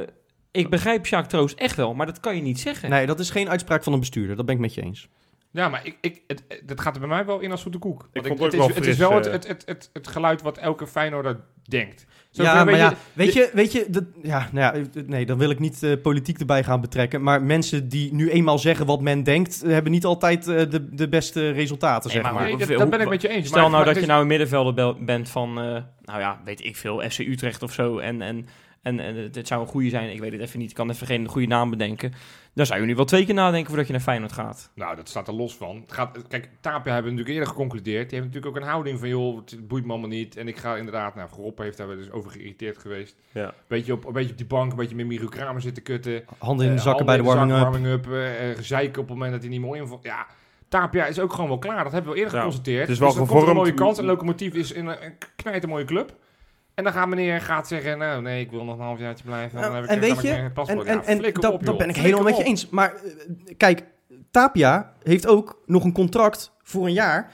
ik begrijp Jacques Troost echt wel, maar dat kan je niet zeggen. Nee, dat is geen uitspraak van een bestuurder. Dat ben ik met je eens. Ja, maar ik, ik, het, gaat er bij mij wel in als zoete koek. Want vond het het, ook is, wel het is wel het, eh. het, het, het, het geluid wat elke Feyenoorder denkt. Zover ja, maar ja, weet je, weet je, dat, ja, nou ja, nee, dan wil ik niet eh, politiek erbij gaan betrekken. Maar mensen die nu eenmaal zeggen wat men denkt, eh, hebben niet altijd eh, de, de beste resultaten, Nee, zeg maar maar. Nee, dat, dat ben ik met je eens. Stel maar- nou maar dat je nou een middenvelder bent van, eh, nou ja, weet ik veel, FC Utrecht of zo. En, en, en, en het- het zou een goede zijn, ik weet het even niet, ik kan even geen goede naam bedenken. Dan zou je nu wel twee keer nadenken voordat je naar Feyenoord gaat. Nou, dat staat er los van. Het gaat, kijk, Tapia hebben we natuurlijk eerder geconcludeerd. Die heeft natuurlijk ook een houding van, joh, het boeit me allemaal niet. En ik ga inderdaad, nou, Groppe heeft daar wel dus over geïrriteerd geweest. Ja. Beetje op, een beetje op die bank, een beetje met Miru Kramer zitten kutten. Handen in de Eh, zakken bij de in warming-up. eh, eh, gezeiken op het moment dat hij niet meer invalt. Ja, Tapia is ook gewoon wel klaar. Dat hebben we eerder Ja, geconstateerd. het is wel dus er een mooie gevormd. kans. En Locomotief is een, een knijt een mooie club. En dan gaat meneer gaat zeggen, nou nee, ik wil nog een halfjaartje blijven. Dan heb ik, en weet je, en, paspoort. en, Ja, en flikker dat, op, dat ben ik helemaal met je eens. Maar eh, kijk, Tapia heeft ook nog een contract voor een jaar.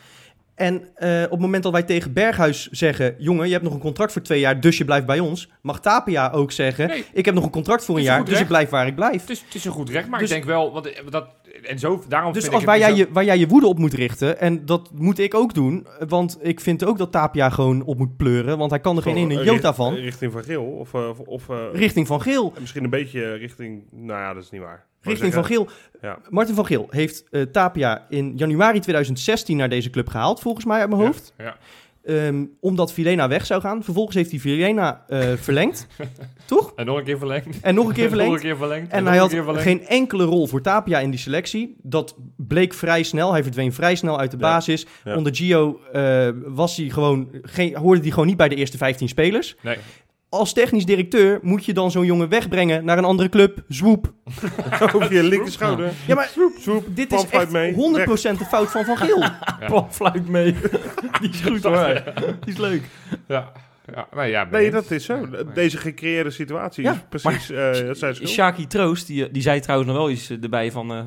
En eh, op het moment dat wij tegen Berghuis zeggen... jongen, je hebt nog een contract voor twee jaar, dus je blijft bij ons... mag Tapia ook zeggen... Nee. ik heb nog een contract voor een jaar, dus ik recht. blijf waar ik blijf. Het is, het is een goed recht, maar Dus- ik denk wel, want eh, dat, en zo, daarom Dus vind als ik waar, jij zo- je, waar jij je woede op moet richten... en dat moet ik ook doen... want ik vind ook dat Tapia gewoon op moet pleuren... want hij kan er geen ene eh, jota van... Richting Van Geel. Of, of, of eh, richting Van Geel. misschien een beetje richting... Nou ja, dat is niet waar. Richting Van Geel. Ja. Martin van Geel heeft eh, Tapia in januari 2016 naar deze club gehaald, volgens mij uit mijn hoofd. Ja. Ehm, omdat Vilena weg zou gaan. Vervolgens heeft hij Vilena eh, verlengd. Toch? En nog een keer verlengd. En nog een keer verlengd. een keer verlengd. En hij had geen enkele rol voor Tapia in die selectie. Dat bleek vrij snel. Hij verdween vrij snel uit de Ja. basis. Ja. Onder Gio eh, was hij gewoon, geen, hoorde hij gewoon niet bij de eerste 15 spelers. Nee. Als technisch directeur moet je dan zo'n jongen wegbrengen naar een andere club. Zwoep. Over je linker schouder. Ja, maar Swoep, dit pan is echt mee, 100% de fout van Van Geel. Ja. Paul fluit mee. Die is goed hoor. Die is leuk. Ja. Ja, nee, ja, Nee, dat is zo. Deze gecreëerde situatie Ja, is precies eh dat zijn schuld. Shaki Troost, die, die zei trouwens nog wel iets erbij van... eh,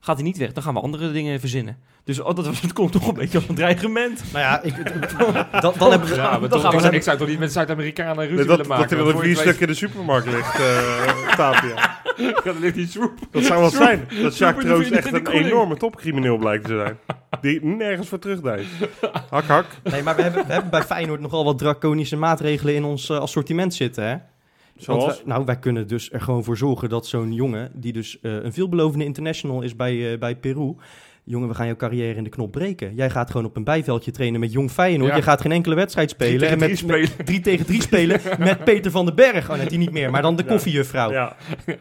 gaat hij niet weg, dan gaan we andere dingen verzinnen. Dus oh, dat, komt toch een beetje als een dreigement. Nou ja, ik, dan, dan hebben we... Ja, Dan toch, gaan we ik, zou toch niet met Zuid-Amerikanen ruzie Nee, willen maken. dat er wel vier stuk in de supermarkt ligt, eh Tapia. Ja, ligt die. Dat zou wat zijn. Dat Jacques Troost echt een enorme topcrimineel blijkt te zijn. Die nergens voor terugdijst. Hak, hak. Nee, maar we hebben, we hebben bij Feyenoord nogal wat draconische maatregelen in ons eh, assortiment zitten, hè? Want Zoals? wij- nou, wij kunnen dus er gewoon voor zorgen dat zo'n jongen, die dus eh, een veelbelovende international is bij, bij Peru... Jongen, we gaan jouw carrière in de knop breken. Jij gaat gewoon op een bijveldje trainen met Jong Feyenoord. Ja. Je gaat geen enkele wedstrijd spelen. Drie en tegen met, drie met- spelen. drie tegen drie spelen met Peter van den Berg. Oh nee, die niet meer, maar dan de koffiejuffrouw. Ja,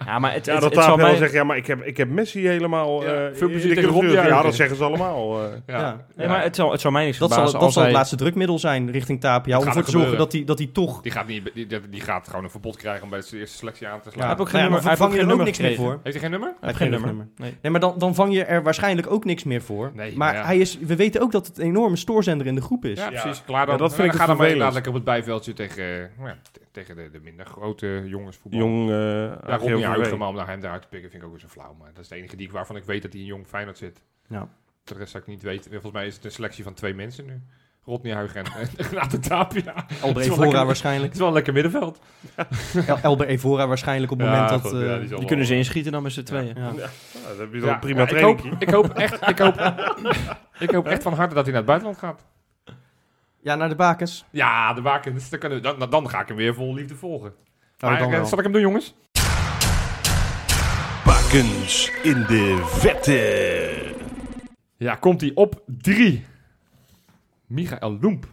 Ja, maar het, ja het, dat het wel mij... zegt, ja, maar ik heb, ik heb Messi helemaal... Ja, eh, veel in plezier de tegen Rob cultuur. Ja, Juichen. dat zeggen ze allemaal. eh. Ja. Ja. Nee, maar het zal, het zal mij niks Dat zal, dat als zal het laatste drukmiddel zijn richting Tapia. Om ervoor er te zorgen dat hij, dat hij toch... Die gaat, niet, die, die, die gaat gewoon een verbod krijgen om bij de eerste selectie aan te slaan. Hij heeft ook geen Nou nummer- hij heeft ook geen er ook nummer niks meer voor. Heeft hij geen nummer? Hij heeft Geen nummer. Nee. Nee, maar dan, dan vang je er waarschijnlijk ook niks meer voor. Nee, maar ja. hij is, we weten ook dat het een enorme stoorzender in de groep is. Ja, Ja. precies. Klaar dan. Ja, dat vind ik dan het gaat dan maar op het bijveldje tegen, eh, nou tegen de, de minder grote jongens voetbal. Jong eh Ja, Rodney AGOVV. Huigen, maar om naar hem eruit te pikken vind ik ook weer zo flauw. Maar dat is de enige die ik, waarvan ik weet dat hij in jong Feyenoord zit. Ja. De rest zou ik niet weten. Volgens mij is het een selectie van twee mensen nu. Rodney Huigen en en Renato Tapia. Het Elber wel Evora lekker- waarschijnlijk. is wel een lekker middenveld. El- Elber Evora waarschijnlijk op het Ja, moment dat... goed, eh, ja, die kunnen ze inschieten dan met z'n tweeën. ja. Ja, dan heb je dan Ja, een prima ja, ik, hoop, ik hoop echt, ik hoop, ik hoop echt van harte dat hij naar het buitenland gaat. Ja, naar de bakens. Ja, de Wakens. Dan, dan, dan ga ik hem weer vol liefde volgen. Oh, maar dan eh, zal ik hem doen, jongens? Bakens in de vette. Ja, komt hij op drie. Michael Loemp.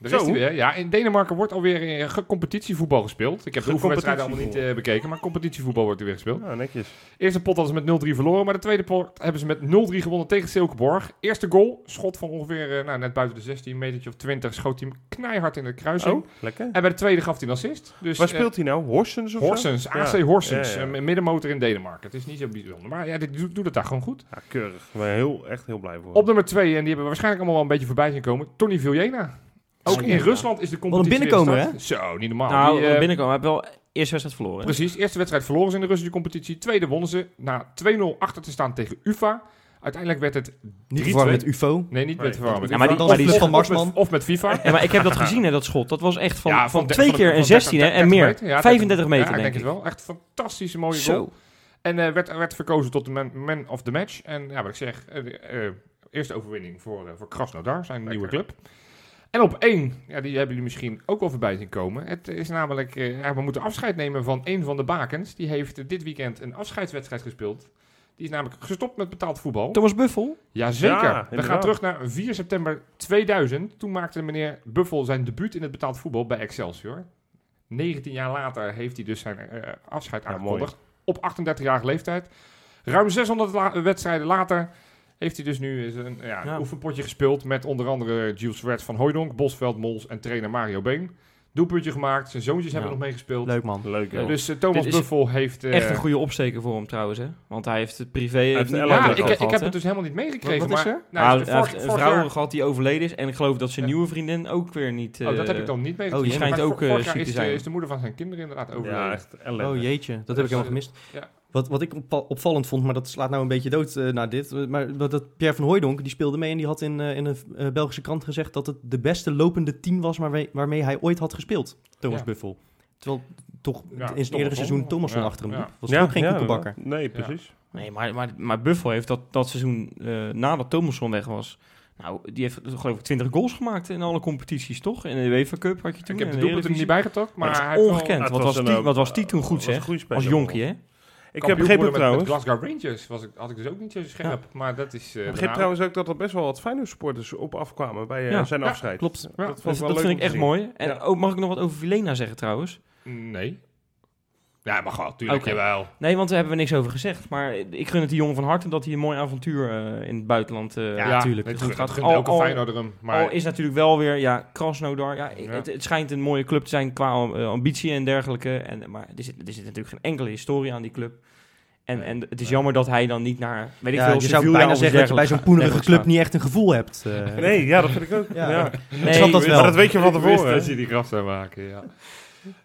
Daar is Zo. hij weer. Ja, in Denemarken wordt alweer eh, competitievoetbal gespeeld. Ik heb de oefenwedstrijden allemaal niet eh, bekeken, maar competitievoetbal wordt er weer gespeeld. Ja, netjes. Eerste pot hadden ze met 0-3 verloren, maar de tweede pot hebben ze met 0-3 gewonnen tegen Silkeborg. Eerste goal, schot van ongeveer eh, nou, net buiten de 16 metertje of 20, schoot hij hem knijhard in de kruising. Oh, lekker. En bij de tweede gaf hij een assist. Dus, Waar eh, speelt hij nou? Horsens of zo? Horsens, AC Ja. Horsens, Ja, ja. een middenmotor in Denemarken. Het is niet zo bijzonder, maar ja, dit doet, doet het daar gewoon goed. Ja, keurig. Ik ben heel, echt heel blij voor. Op nummer 2, en die hebben we waarschijnlijk allemaal wel een beetje voorbij zien komen, Tony Viljena. Ook in. Rusland is de competitie een binnenkomer, weer gestart. Zo, niet normaal. Nou, Die, eh, binnenkomen. Hij heeft wel eerste wedstrijd verloren. hè? Precies, eerste wedstrijd verloren ze in de Russische competitie. Tweede wonnen ze na 2-0 achter te staan tegen UFA. Uiteindelijk werd het... Niet 3-2. verwarren met UFO. Nee, niet Nee. met verwarmen. met Ja, maar die- maar die van of, met, Marsman. of met FIFA. Ja, maar ik heb dat gezien, hè, dat schot. Dat was echt van, Ja, van, de- twee de- keer en van 16 hè, 30 en meer. meter. Ja, 35 meter, ja, ik denk denk ik. het wel. Echt fantastische mooie goal. Zo. En eh, werd, werd verkozen tot de man, man of the match. En ja, wat ik zeg, eh, eerste overwinning voor, voor Krasnodar, zijn nieuwe club. En op één, ja, die hebben jullie misschien ook wel voorbij zien komen. Het is namelijk, eh, ja, we moeten afscheid nemen van een van de bakens. Die heeft dit weekend een afscheidswedstrijd gespeeld. Die is namelijk gestopt met betaald voetbal. Thomas Buffel? Jazeker. Ja, we gaan terug naar 4 september 2000. Toen maakte meneer Buffel zijn debuut in het betaald voetbal bij Excelsior. 19 jaar later heeft hij dus zijn eh, afscheid Ja, aangekondigd. Op 38-jarige leeftijd. Ruim 600 la- wedstrijden later heeft hij dus nu een ja, Ja. oefenpotje gespeeld. Met onder andere Jules Reds van Hooydonk, Bosveld, Mols en trainer Mario Been. Doelpuntje gemaakt. Zijn zoontjes hebben nog meegespeeld. Leuk man. Leuk. Dus eh, Thomas Buffel heeft... eh, Echt een goede opsteker voor hem trouwens, hè? Want hij heeft het privé... heeft niet Ja, gehad, ik, ik heb het dus helemaal niet meegekregen. Wat- wat is maar, er? Nou, vorig- hij heeft een vrouw jaar- gehad die overleden is. En ik geloof dat zijn Ja. nieuwe vriendin ook weer niet... Oh, dat heb eh, ik dan niet oh, meegekregen. die schijnt Maar ook, eh, ziek is te de, zijn. is de moeder van zijn kinderen inderdaad overleden. ja, echt ellende. Oh jeetje, dat Dus, heb ik helemaal eh, gemist. Wat, wat ik opvallend vond, maar dat slaat nou een beetje dood eh, naar dit. eh, Maar dat, dat Pierre van Hooijdonk, die speelde mee en die had in, eh, in een Belgische krant gezegd dat het de beste lopende team was waarmee, waarmee hij ooit had gespeeld. Thomas Ja. Buffel. Terwijl toch Ja, in zijn Thomas eerdere seizoen. Thomas van Ja, achter hem ja. liep. Was toch ook geen koekenbakker. Nee, precies. Nee, maar, maar, maar Buffel heeft dat, dat seizoen eh, nadat Thomasson weg was... Nou, die heeft geloof ik 20 goals gemaakt in alle competities, toch? In de UEFA Cup had je toen. Ik heb de doelpunten er niet bijgetrokken, maar Maar hij wel ongekend. Het Wat was, die, wat was die toen goed, zeg? Als jonkie, hè? Ik heb begrepen met- trouwens... Met Glasgow Rangers was ik, had ik dus ook niet zo scherp, maar dat is... eh, Ik begreep trouwens ook dat er best wel wat Feyenoord supporters op afkwamen bij eh, Ja. zijn Ja, afscheid. klopt. Dat, Ja, vond ik Dat, wel dat leuk vind ik echt zien. mooi. En Ja. ook, mag ik nog wat over Vilena zeggen trouwens? Nee. Ja, mag wel, tuurlijk jawel. Nee, want daar hebben we niks over gezegd. Maar ik gun het die jongen van harte dat hij een mooi avontuur eh, in het buitenland... eh, Ja, tuurlijk. Het Goed gaat. Al- elke Feyenoorder hem, maar... Al is natuurlijk wel weer, ja, Krasnodar. Ja, Ja. Het, het schijnt een mooie club te zijn qua eh, ambitie en dergelijke. En, maar er zit, er zit natuurlijk geen enkele historie aan die club. En, en het is jammer dat hij dan niet naar, weet ik Ja, veel, je zou bijna zeggen dat je bij zo'n poenerige club niet echt een gevoel hebt. Nee, ja, dat vind ik ook. Ja. Ja. Nee, snap dat wel. Maar dat weet je van tevoren. dat je die graf zou maken, ja.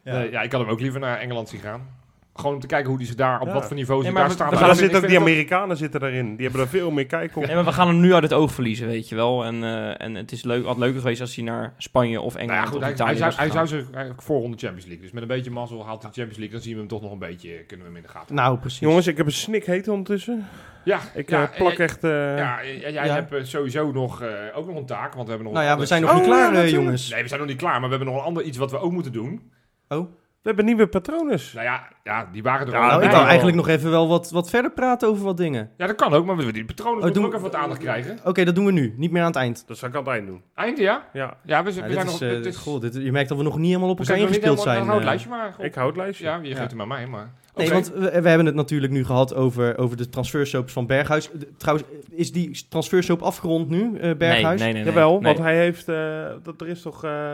Ja. Nee, ja, ik had hem ook liever naar Engeland zien gaan. Gewoon om te kijken hoe die ze daar, op Ja. wat voor niveau ze Nee, daar we- staan. we Maar daar zitten ook die Amerikanen zitten daarin. Die hebben er veel meer kijk op. Nee, maar we gaan hem nu uit het oog verliezen, weet je wel. En, eh, en het is leuk, had leuker geweest als hij naar Spanje of Nou Engeland ja, goed, of hij, Italië hij, zou, hij zou zich eigenlijk voorronde Champions League. Dus met een beetje mazzel haalt hij de Champions League. Dan zien we hem toch nog een beetje, kunnen we hem in de gaten. Nou, precies. Jongens, ik heb een snik heet ondertussen. Ja, Ik ja, eh, plak en- echt... eh, Ja, jij Ja. hebt eh, sowieso nog, eh, ook nog een taak, want we hebben nog... nou ja, we zijn nog Oh, niet ja, klaar, eh, jongens. Nee, we zijn nog niet klaar, maar we hebben nog een ander iets wat we ook moeten doen. Oh. We hebben nieuwe patronen. Nou ja, ja die waren er Ja, al Nou, ik wel. eigenlijk nog even wel wat, wat verder praten over wat dingen. Ja, dat kan ook, maar we die patronen Oh, moeten ook even wat aandacht krijgen. Oké, dat doen we nu. Niet meer aan het eind. Dat zou ik aan het eind doen. Eind, ja? Ja, Ja, we, z- Ja, we dit zijn is, nog... eh, dit is- goh, dit, je merkt dat we nog niet helemaal op elkaar zijn nog niet ingespeeld helemaal- zijn. dan hou het eh. lijstje maar. ik hou het lijstje. Ja, je Ja. geeft hem aan mij, maar... Nee, want we, we hebben het natuurlijk nu gehad over, over de transfersoaps van Berghuis. De- trouwens, is die transfersoap afgerond nu, eh, Berghuis? Nee, nee, nee. nee. Jawel, Nee. want hij heeft... eh, dat, er is toch... eh,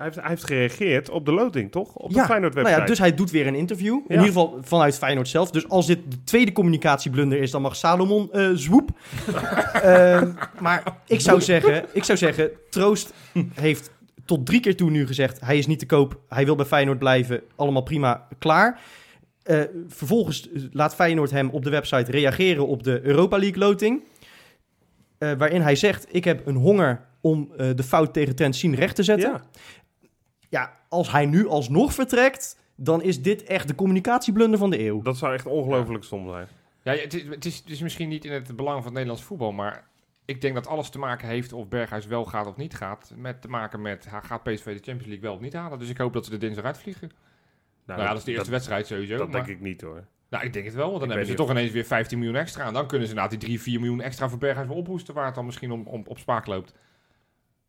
hij, heeft, hij heeft gereageerd op de loting, toch? Op de Ja, Feyenoord-website. Nou ja, dus hij doet weer een interview. In Ja. ieder geval vanuit Feyenoord zelf. Dus als dit de tweede communicatieblunder is, dan mag Salomon eh zwoep. Ehm, maar ik zou, zeggen, ik zou zeggen, Troost heeft tot drie keer toe nu gezegd... hij is niet te koop, hij wil bij Feyenoord blijven. Allemaal prima, klaar. Eh, vervolgens laat Feyenoord hem op de website reageren op de Europa League loting. Eh, waarin hij zegt, ik heb een honger om eh, de fout tegen Trentin recht te zetten. Ja. Ja, als hij nu alsnog vertrekt, dan is dit echt de communicatieblunder van de eeuw. Dat zou echt ongelooflijk stom zijn. Ja, het is, het, is, het is misschien niet in het belang van het Nederlands voetbal, maar ik denk dat alles te maken heeft of Berghuis wel gaat of niet gaat. Met te maken met, gaat PSV de Champions League wel of niet halen? Dus ik hoop dat ze er dinsdag uitvliegen. Nou, ja, dat is de eerste wedstrijd sowieso. Dat maar- denk ik niet hoor. Nou, ik denk het wel, want dan Ik hebben ze toch ineens weer 15 miljoen extra. En dan kunnen ze na die 3, 4 miljoen extra voor Berghuis wel ophoesten, waar het dan misschien om, om, op spaak loopt.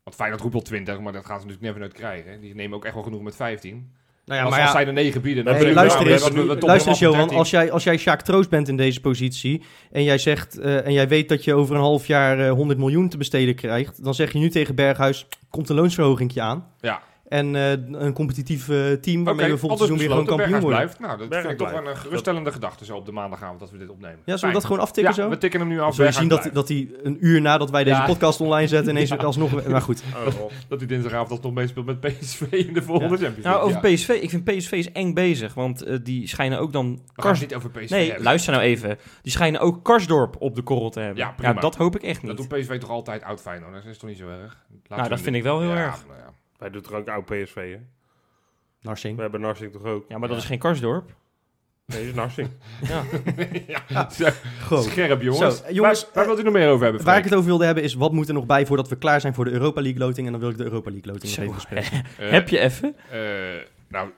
Want Feyenoord roept al 20, maar dat gaan ze natuurlijk never nooit krijgen. Die nemen ook echt wel genoeg met 15. Nou ja, als, maar als ja, zij de 9 bieden, dan hey, luister eens, we luister eens Johan, 13. als jij, als jij Sjaak Troost bent in deze positie en jij zegt eh, en jij weet dat je over een half jaar eh, 100 miljoen te besteden krijgt, dan zeg je nu tegen Berghuis, komt een loonsverhoging aan. Ja. En eh, een competitief eh, team waarmee we volgend seizoen weer gewoon kampioen worden. Blijft. Nou, dat Berghuis vind ik toch blijft. wel een geruststellende gedachte zo op de maandagavond dat we dit opnemen. Ja, zullen we dat gewoon aftikken Ja, zo? we tikken hem nu af. Zul je zien dat, dat hij een uur nadat wij deze Ja. podcast online zetten ineens alsnog... Maar goed. Oh, oh. Dat hij dinsdagavond alsnog meespeelt met PSV in de volgende Champions Nou, League. over ja. PSV. Ik vind PSV is eng bezig, want eh, die schijnen ook dan... We gaan Kars... het niet over PSV Nee, hebben. luister nou even. Die schijnen ook Karsdorp op de korrel te hebben. Ja, prima. dat hoop ik echt Dat niet. doet PSV toch altijd oud Feyenoord. Dat is toch niet zo erg? Nou, dat vind ik wel heel erg. Wij doen toch ook oud PSV, hè? Narsing. We hebben Narsing toch ook? Ja, maar dat is geen Karsdorp. Nee, is Narsing. Ja. ja, Goed. scherp jongens. Zo, jongens, waar, waar wilt u nog meer over hebben? Waar ik het over wilde hebben is, wat moet er nog bij voordat we klaar zijn voor de Europa League loting? En dan wil ik de Europa League loting nog even bespreken. Eh, Heb je even? eh, nou,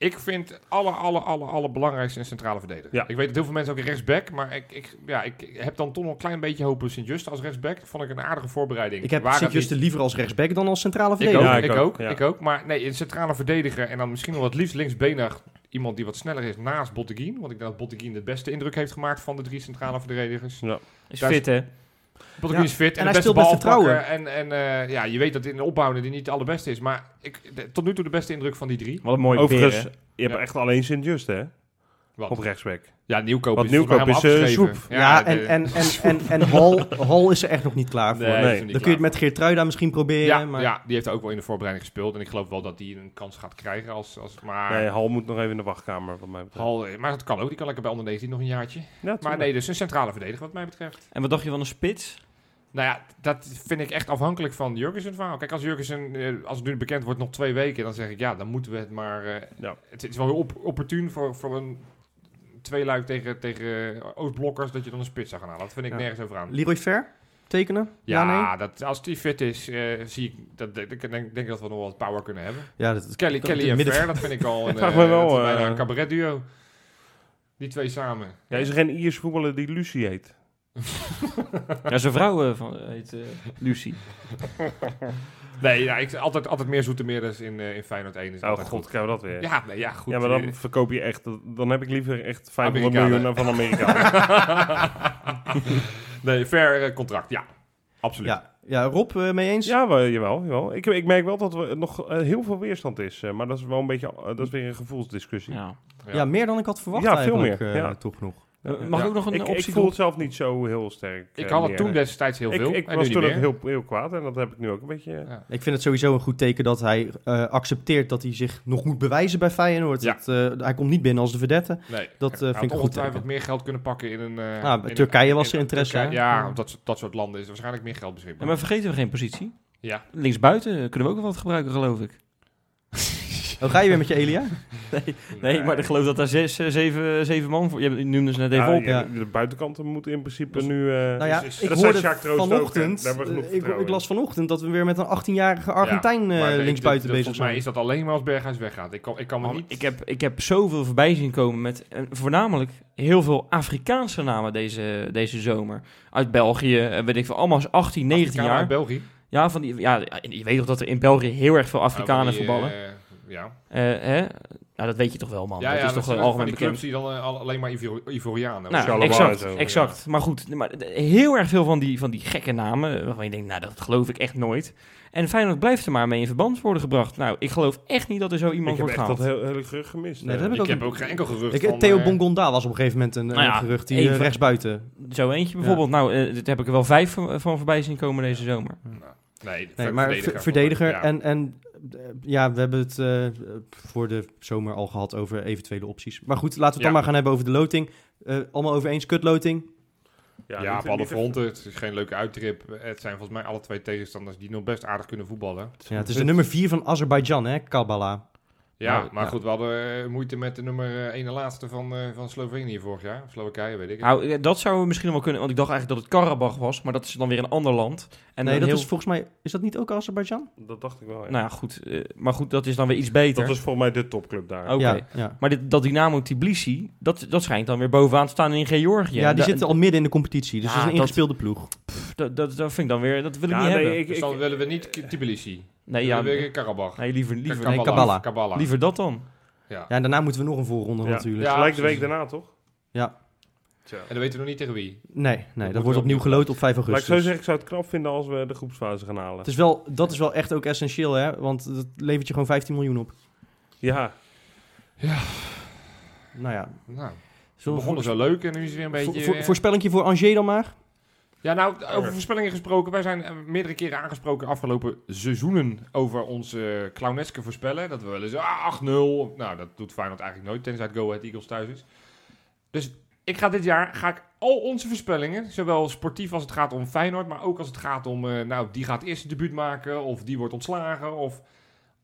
ik vind alle, alle, alle, alle belangrijkste een centrale verdediger. Ja. Ik weet dat heel veel mensen ook een rechtsback, maar ik, ik, ja, ik heb dan toch nog een klein beetje hoop op Sint-Just als rechtsback. Vond ik een aardige voorbereiding. Ik heb Waar het Sint-Juste liever als rechtsback dan als centrale Ik ook, verdediger. Ja, ik, ik ook, ook, ja. ik ook. Maar nee, een centrale verdediger en dan misschien wel het liefst linksbenig iemand die wat sneller is naast Botteguin. Want ik denk dat Botteguin de beste indruk heeft gemaakt van de drie centrale verdedigers. Is Daar is- fit, hè? Botteguin Ja, is fit en, en de hij beste balpakker. vertrouwen. En, en eh, ja, je weet dat in de opbouwende die niet de allerbeste is. Maar ik, de- tot nu toe de beste indruk van die drie. Wat een mooie Overigens, je hebt Ja. echt alleen Sint-Just, hè? Wat? Op rechtsback. Ja, Nieuwkoop Want is Nieuwkoop is, afgeschreven. Ja, en, en, en, en, en Hal, Hal is er echt nog niet klaar voor. Nee, Dan kun je het met Geertruida misschien proberen. Ja, maar... ja, die heeft ook wel in de voorbereiding gespeeld. En ik geloof wel dat hij een kans gaat krijgen. Als, als, maar, Nee, Hal moet nog even in de wachtkamer, wat mij betreft. Hal, maar dat kan ook. Die kan lekker bij onder 19 nog een jaartje. Ja, Maar nee, dus een centrale verdediger wat mij betreft. En wat dacht je van een spits? Nou ja, dat vind ik echt afhankelijk van Jurgensen verhaal. Kijk, als Jurgensen, eh, als het nu bekend wordt, nog twee weken, dan zeg ik ja, dan moeten we het maar. eh, Ja. Het is wel heel op, opportun voor, voor een tweeluik tegen, tegen eh, Oostblokkers dat je dan een spits zou gaan halen. Dat vind ik Ja. nergens over aan. Leroy Ver, tekenen? Ja, Ja, nee? dat, als die fit is, eh, zie ik dat, ik denk, denk dat we nog wat power kunnen hebben. Ja, dat, Kelly, dat- Kelly en midden- Ver, dat vind ik al een, me wel, eh, een cabaret duo. Die twee samen. Ja, is er geen Iers voetballer die Lucie heet? Ja, zijn vrouw van, heet eh, Lucie. Nee, ja, ik, altijd, altijd meer Zoetermeerders in, eh in Feyenoord 1 is Oh god, goed. krijgen we dat weer. Ja, nee, ja, goed. Ja, maar dan verkoop je echt... Dan heb ik liever echt 500 Amerikanen. miljoen van Amerika. nee, fair eh, contract, ja. Absoluut. ja, ja, Rob, eh, mee eens? ja, wel, jawel, jawel. Ik, ik merk wel dat er nog heel veel weerstand is. maar dat is wel een beetje... dat is weer een gevoelsdiscussie. Ja. Ja, meer dan ik had verwacht Ja, veel eigenlijk, meer, eh, ja. toch nog. Eh, Mag Ja. ook nog een Ik, optie ik voel het zelf niet zo heel sterk. Ik eh, had het toen destijds heel Ik, veel. ik en was nu toen ook heel, heel kwaad en dat heb ik nu ook een beetje... Ja. Ik vind het sowieso een goed teken dat hij eh, accepteert dat hij zich nog moet bewijzen bij Feyenoord. Ja. Dat, eh, hij komt niet binnen als de verdette. Nee. Dat, Hij eh, vind ik goed ongetwijfeld teken. meer geld kunnen pakken in een... eh, Ah, in Turkije een- was er in- interesse, Turkije-? Ja, op dat, soort- dat soort landen is waarschijnlijk meer geld Ja, beschikbaar. maar vergeten we geen positie. Ja. Linksbuiten kunnen we ook wel wat gebruiken, geloof ik. Oh, ga je weer met je Elia? Nee, maar ik geloof dat daar zes, eh, zeven, zeven man voor... Je noemde ze net even Ja, op. ja, De buitenkanten moeten in principe Dus- nu... eh, Nou ja, is- ik dat hoorde ook, vanochtend, eh, ik, ik las vanochtend dat we weer met een 18-jarige Argentijn Ja, eh, de- linksbuiten bezig Volgens mij zijn. is dat alleen maar als Berghuis weggaat. Ik kan, ik kan me Man, niet... ik, heb, ik heb zoveel voorbij zien komen met eh, voornamelijk heel veel Afrikaanse namen deze, deze zomer. Uit België, eh, weet ik veel, allemaal 18, 19 Afrikanen jaar. uit België. Ja, van die, ja, je weet toch dat er in België heel erg veel Afrikanen Oh, die, voetballen. eh, ja. Eh, hè? Nou, dat weet je toch wel, man. Ja, dat ja, is toch zijn wel algemeen bekend. clubs die dan eh, al- alleen maar Ivor- Ivorianen. Nou, exact, zo, exact. Maar goed, maar heel erg veel van die, van die gekke namen, waarvan je denkt, nou, dat geloof ik echt nooit. En Feyenoord blijft er maar mee in verband worden gebracht. Nou, ik geloof echt niet dat er zo ik iemand heb wordt echt dat gehaald. heel, hele gerucht gemist. Nee, dat eh. heb ik ook heb ook geen enkel gerucht Ik, van... Theo eh, Bongonda was op een gegeven moment een, Nou ja, gerucht die even- eh, rechtsbuiten. Zo eentje bijvoorbeeld. Nou, eh, dit heb ik er wel vijf van, van voorbij zien komen deze zomer. Nee, Nee, maar verdediger. ver- verdediger. Ja. En, en eh, ja, we hebben het eh, voor de zomer al gehad over eventuele opties. Maar goed, laten we het Ja. dan maar gaan hebben over de loting. Eh, allemaal over eens, kutloting. Ja, niet- op alle fronten. Het is geen leuke uittrip. Het zijn volgens mij alle twee tegenstanders die nog best aardig kunnen voetballen. Ja, het is de nummer 4 van Azerbeidzjan, hè, Kabbalah. Ja, Nou, maar goed, we hadden eh, moeite met de nummer 1 en laatste van, eh, van Slovenië vorig jaar. Slowakije, weet ik. Nou, eh, dat zou misschien wel kunnen, want ik dacht eigenlijk dat het Karabach was, maar dat is dan weer een ander land. En nee, dat heel- is volgens mij... Is dat niet ook Azerbeidzjan? Dat dacht ik wel, ja. Nou ja, goed. eh, maar goed, dat is dan weer iets beter. dat is volgens mij de topclub daar. Oké. Ja, ja. Maar dit, dat Dynamo Tbilisi, dat, dat schijnt dan weer bovenaan te staan in Georgië. ja, die Da- zitten al midden in de competitie. Dus Ja, dat is een dat- ingespeelde ploeg. pff, dat, dat, dat vind ik dan weer, dat wil ik Ja, niet nee, hebben. ik- Dus dan willen we niet Tbilisi. Nee, ja, willen we Karabach. nee, liever, liever, Nee, Kabbalah. Kabbalah. liever dat dan. Ja. Ja, en daarna moeten we nog een voorronde Ja. natuurlijk. Ja, Gelijk de week daarna, toch? Ja. Tja. En dan weten we nog niet tegen wie. Nee, nee dat wordt opnieuw geloot op 5 Laat ik augustus. zo zeggen, ik zou het knap vinden als we de groepsfase gaan halen. Het is wel, dat is wel echt ook essentieel, hè? Want dat levert je gewoon 15 miljoen op. Ja, Nou ja. Nou, we begonnen voor, zo leuk en nu is het weer een beetje... voor, eh, voorspellingje voor Angers dan maar? Ja, nou, over voorspellingen gesproken. Wij zijn eh, meerdere keren aangesproken de afgelopen seizoenen over onze uh, clowneske voorspellen. Dat we wel eens ah, 8-0. Nou, dat doet Feyenoord eigenlijk nooit, tenzij het Go Ahead Eagles thuis is. Dus ik ga dit jaar ga ik al onze voorspellingen, zowel sportief als het gaat om Feyenoord, maar ook als het gaat om, eh, nou, die gaat eerst debuut maken, of die wordt ontslagen, of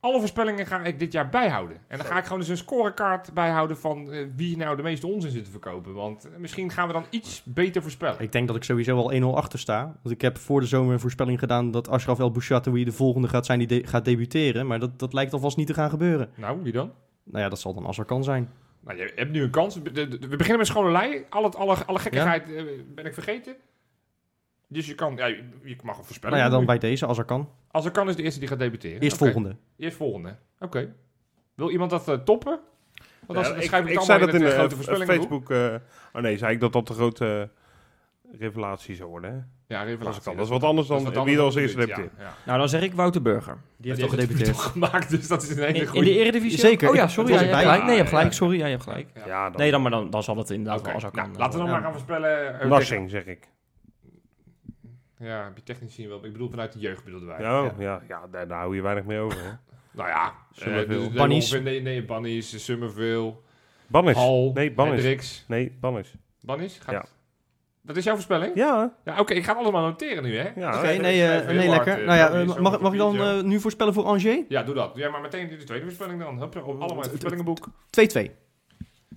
Alle voorspellingen ga ik dit jaar bijhouden. En dan ga ik gewoon eens een scorekaart bijhouden van eh, wie nou de meeste onzin zit te verkopen. Want eh, misschien gaan we dan iets beter voorspellen. Ik denk dat ik sowieso al 1-0 achter sta. Want ik heb voor de zomer een voorspelling gedaan dat Ashraf El Bouchatoui de volgende gaat zijn die de- gaat debuteren. Maar dat, dat lijkt alvast niet te gaan gebeuren. Nou, wie dan? Nou ja, dat zal dan Azarkan zijn. Nou, je hebt nu een kans. We beginnen met schone lei. Al het, alle, alle gekkigheid eh, ben ik vergeten. Dus je kan, ja, je, mag een voorspelling Nou ja, dan bij deze Azarkan. Als er kan is de eerste die gaat debuteren. Eerst volgende. Eerst volgende. Oké. Wil iemand dat eh, toppen? Want als, Ja, dan ik schrijf ik ik zei dat in de het eh, grote eh, voorspellingenboek. Facebook... eh, oh nee, zei ik dat dat de grote eh, revelatie zou worden. Hè? Ja, Als revelatie. het kan. Dat is wat anders dan Dat wie er als eerste debuteert. Ja, ja. Nou, dan zeg ik Wouter Burger. Die heeft toch die heeft het gedebuteerd. toch gemaakt, dus dat is een hele In, in goede... de Eredivisie? Zeker, Oh ja, sorry. dat Ja, was je hebt erbij. gelijk. Nee, je hebt gelijk. Sorry, ja, je hebt gelijk. Ja. Dan Nee, dan, maar dan, dan zal het inderdaad Oké, wel Azarkan. nou, laten we dan maar gaan voorspellen. eh, Narsing, zeg ik. Ja, heb je technisch zien wel. Ik bedoel vanuit de jeugd bedoelden wij. Ja, ja. ja, daar, daar hou je weinig mee over. Hè? Nou ja, Summerville. eh, Bunnies. ongeveer- Nee, nee, Bunnies, Summerville, Bannis. Hal, Nee, Bannis. Hendricks. Nee, Bannis. Bunnies? Gaat... Ja. Dat is jouw voorspelling? Ja, Ja, oké, ik ga het allemaal noteren nu, hè? ja. Oké, even- nee, eh, nee hard, lekker. eh, Nou ja, eh, mag, mag ik dan Summerville. eh, nu voorspellen voor Angers? 2-2. Ja, doe dat. Ja, maar meteen de tweede voorspelling dan. Hup, op allemaal het voorspellingenboek.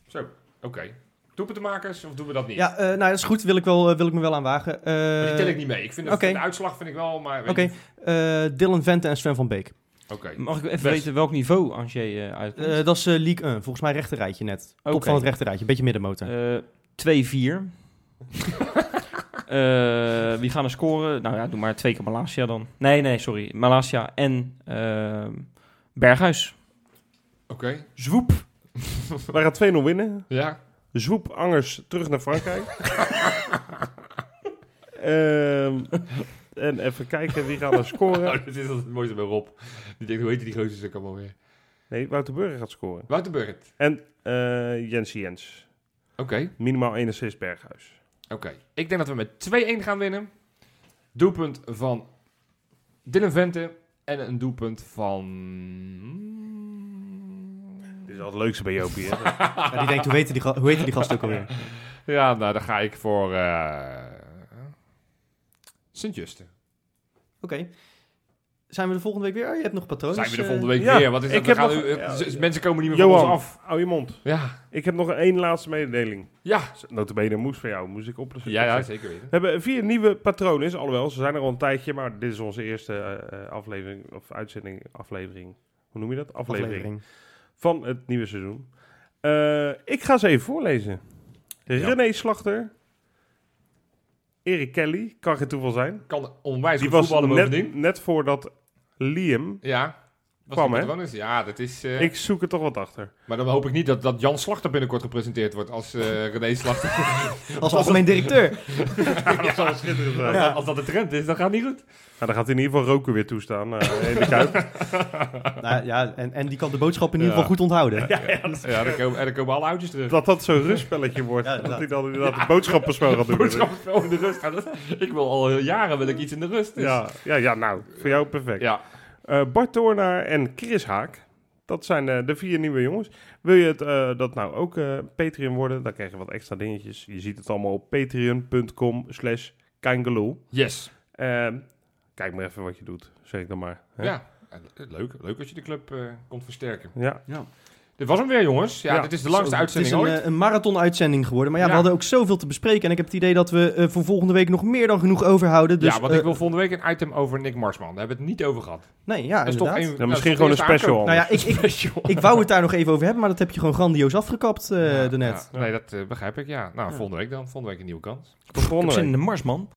Zo, oké. Doelpuntenmakers of doen we dat niet? Ja, eh, nou dat is goed. Wil ik, wel, eh, wil ik me wel aan wagen. Eh, Maar die tel ik niet mee. Ik vind oké. de uitslag vind ik wel, maar... Oké, eh, Dylan Vente en Sven van Beek. Oké. Mag ik even Best. weten welk niveau Angers eh uitkomt? Eh, dat is eh, League 1. Volgens mij rechterrijtje net. Top van het rechterrijtje. Beetje middenmotor. Eh 2-4. Eh, wie gaan er scoren? Nou ja, doe maar twee keer Malasia dan. Nee, nee, sorry. Malasia en ehm, Berghuis. Oké. Zwoep. Wij gaan 2-0 winnen. Ja. Zwoep Angers terug naar Frankrijk. Ehm, en even kijken wie gaat er scoren. Nou, dit is het mooiste bij Rob. Die denkt, hoe heet die gozer ook allemaal weer? Nee, Wouter Burger gaat scoren. Wouter Burgt. En eh Jens Jens. Oké. Minimaal 1 assist Berghuis. Oké. Ik denk dat we met 2-1 gaan winnen. Doelpunt van Dylan Vente. En een doelpunt van... Is al het leukste bij Jopie. Hè? Ja, die denkt, hoe heette die, hoe heette die gast ook alweer? Ja, nou, dan ga ik voor... eh Sint-Juste. Oké. Zijn we de volgende week weer? Oh, je hebt nog patronen. Zijn we de volgende week ja, weer? Wat is ik We heb nog- ja. mensen komen niet meer van Johan, ons af. hou je mond. Ja. Ik heb nog een één laatste mededeling. Ja. Notabene moest van jou, moest ik oplossen. Ja, ja, zeker weten. We hebben vier nieuwe patronen, alhoewel, ze zijn er al een tijdje, maar dit is onze eerste eh, eh, aflevering, of uitzending, aflevering, hoe noem je dat? Aflevering, aflevering. Van het nieuwe seizoen. Eh, ik ga ze even voorlezen. Ja. René Slachter, Erik Kelly, kan geen toeval zijn. Kan onwijs Die goed was voetballen net, net voordat Liam, Ja. Was Kwam, die hè? Ja, dat is... eh, ik zoek er toch wat achter. Maar dan hoop ik niet dat, dat Jan Slachter binnenkort gepresenteerd wordt als eh René Slachter. Als algemeen directeur. dat zou schitterend zijn. Als, dat, als dat de trend is, dan gaat het niet goed. Nou, dan gaat hij in ieder geval roken weer toestaan eh, in de kuip. nou, ja, en, en die kan de boodschap in ieder Ja. geval goed onthouden. Ja, dan komen, en dan komen alle oudjes terug. dat dat zo'n rustspelletje wordt. Ja, dat hij dan inderdaad een boodschappenspel gaat doen. Boodschappenspel in de rust. Ja, dat- ik wil al jaren wil ik iets in de rust. dus- Ja, ja, ja, nou, voor jou perfect. ja. Eh, Bart Toornaar en Chris Haak. Dat zijn eh, de vier nieuwe jongens. Wil je het, eh, dat nou ook eh, Patreon worden? Dan krijg je wat extra dingetjes. Je ziet het allemaal op patreon.com slash kangaloo. Yes. Ehm, kijk maar even wat je doet, zeg ik dan maar. hè? Ja. Leuk, leuk als je de club eh komt versterken. Ja. Dit was hem weer, jongens. Ja, Ja, dit is de langste Zo, uitzending Het is ooit. een, eh, een marathon-uitzending geworden. Maar ja, Ja. we hadden ook zoveel te bespreken. En ik heb het idee dat we eh, voor volgende week nog meer dan genoeg overhouden. Dus, ja, want eh, ik wil volgende week een item over Nick Marsman. Daar hebben we het niet over gehad. Nee, ja, dat is toch inderdaad. een, Ja, misschien gewoon een special. Nou ja, ik, ik, special. ik wou het daar nog even over hebben, maar dat heb je gewoon grandioos afgekapt eh Ja, daarnet. ja. Nee, dat eh, begrijp ik, ja. Nou, Ja. volgende week dan. Volgende week een nieuwe kans. Tot Ik heb volgende zin week. in de Marsman.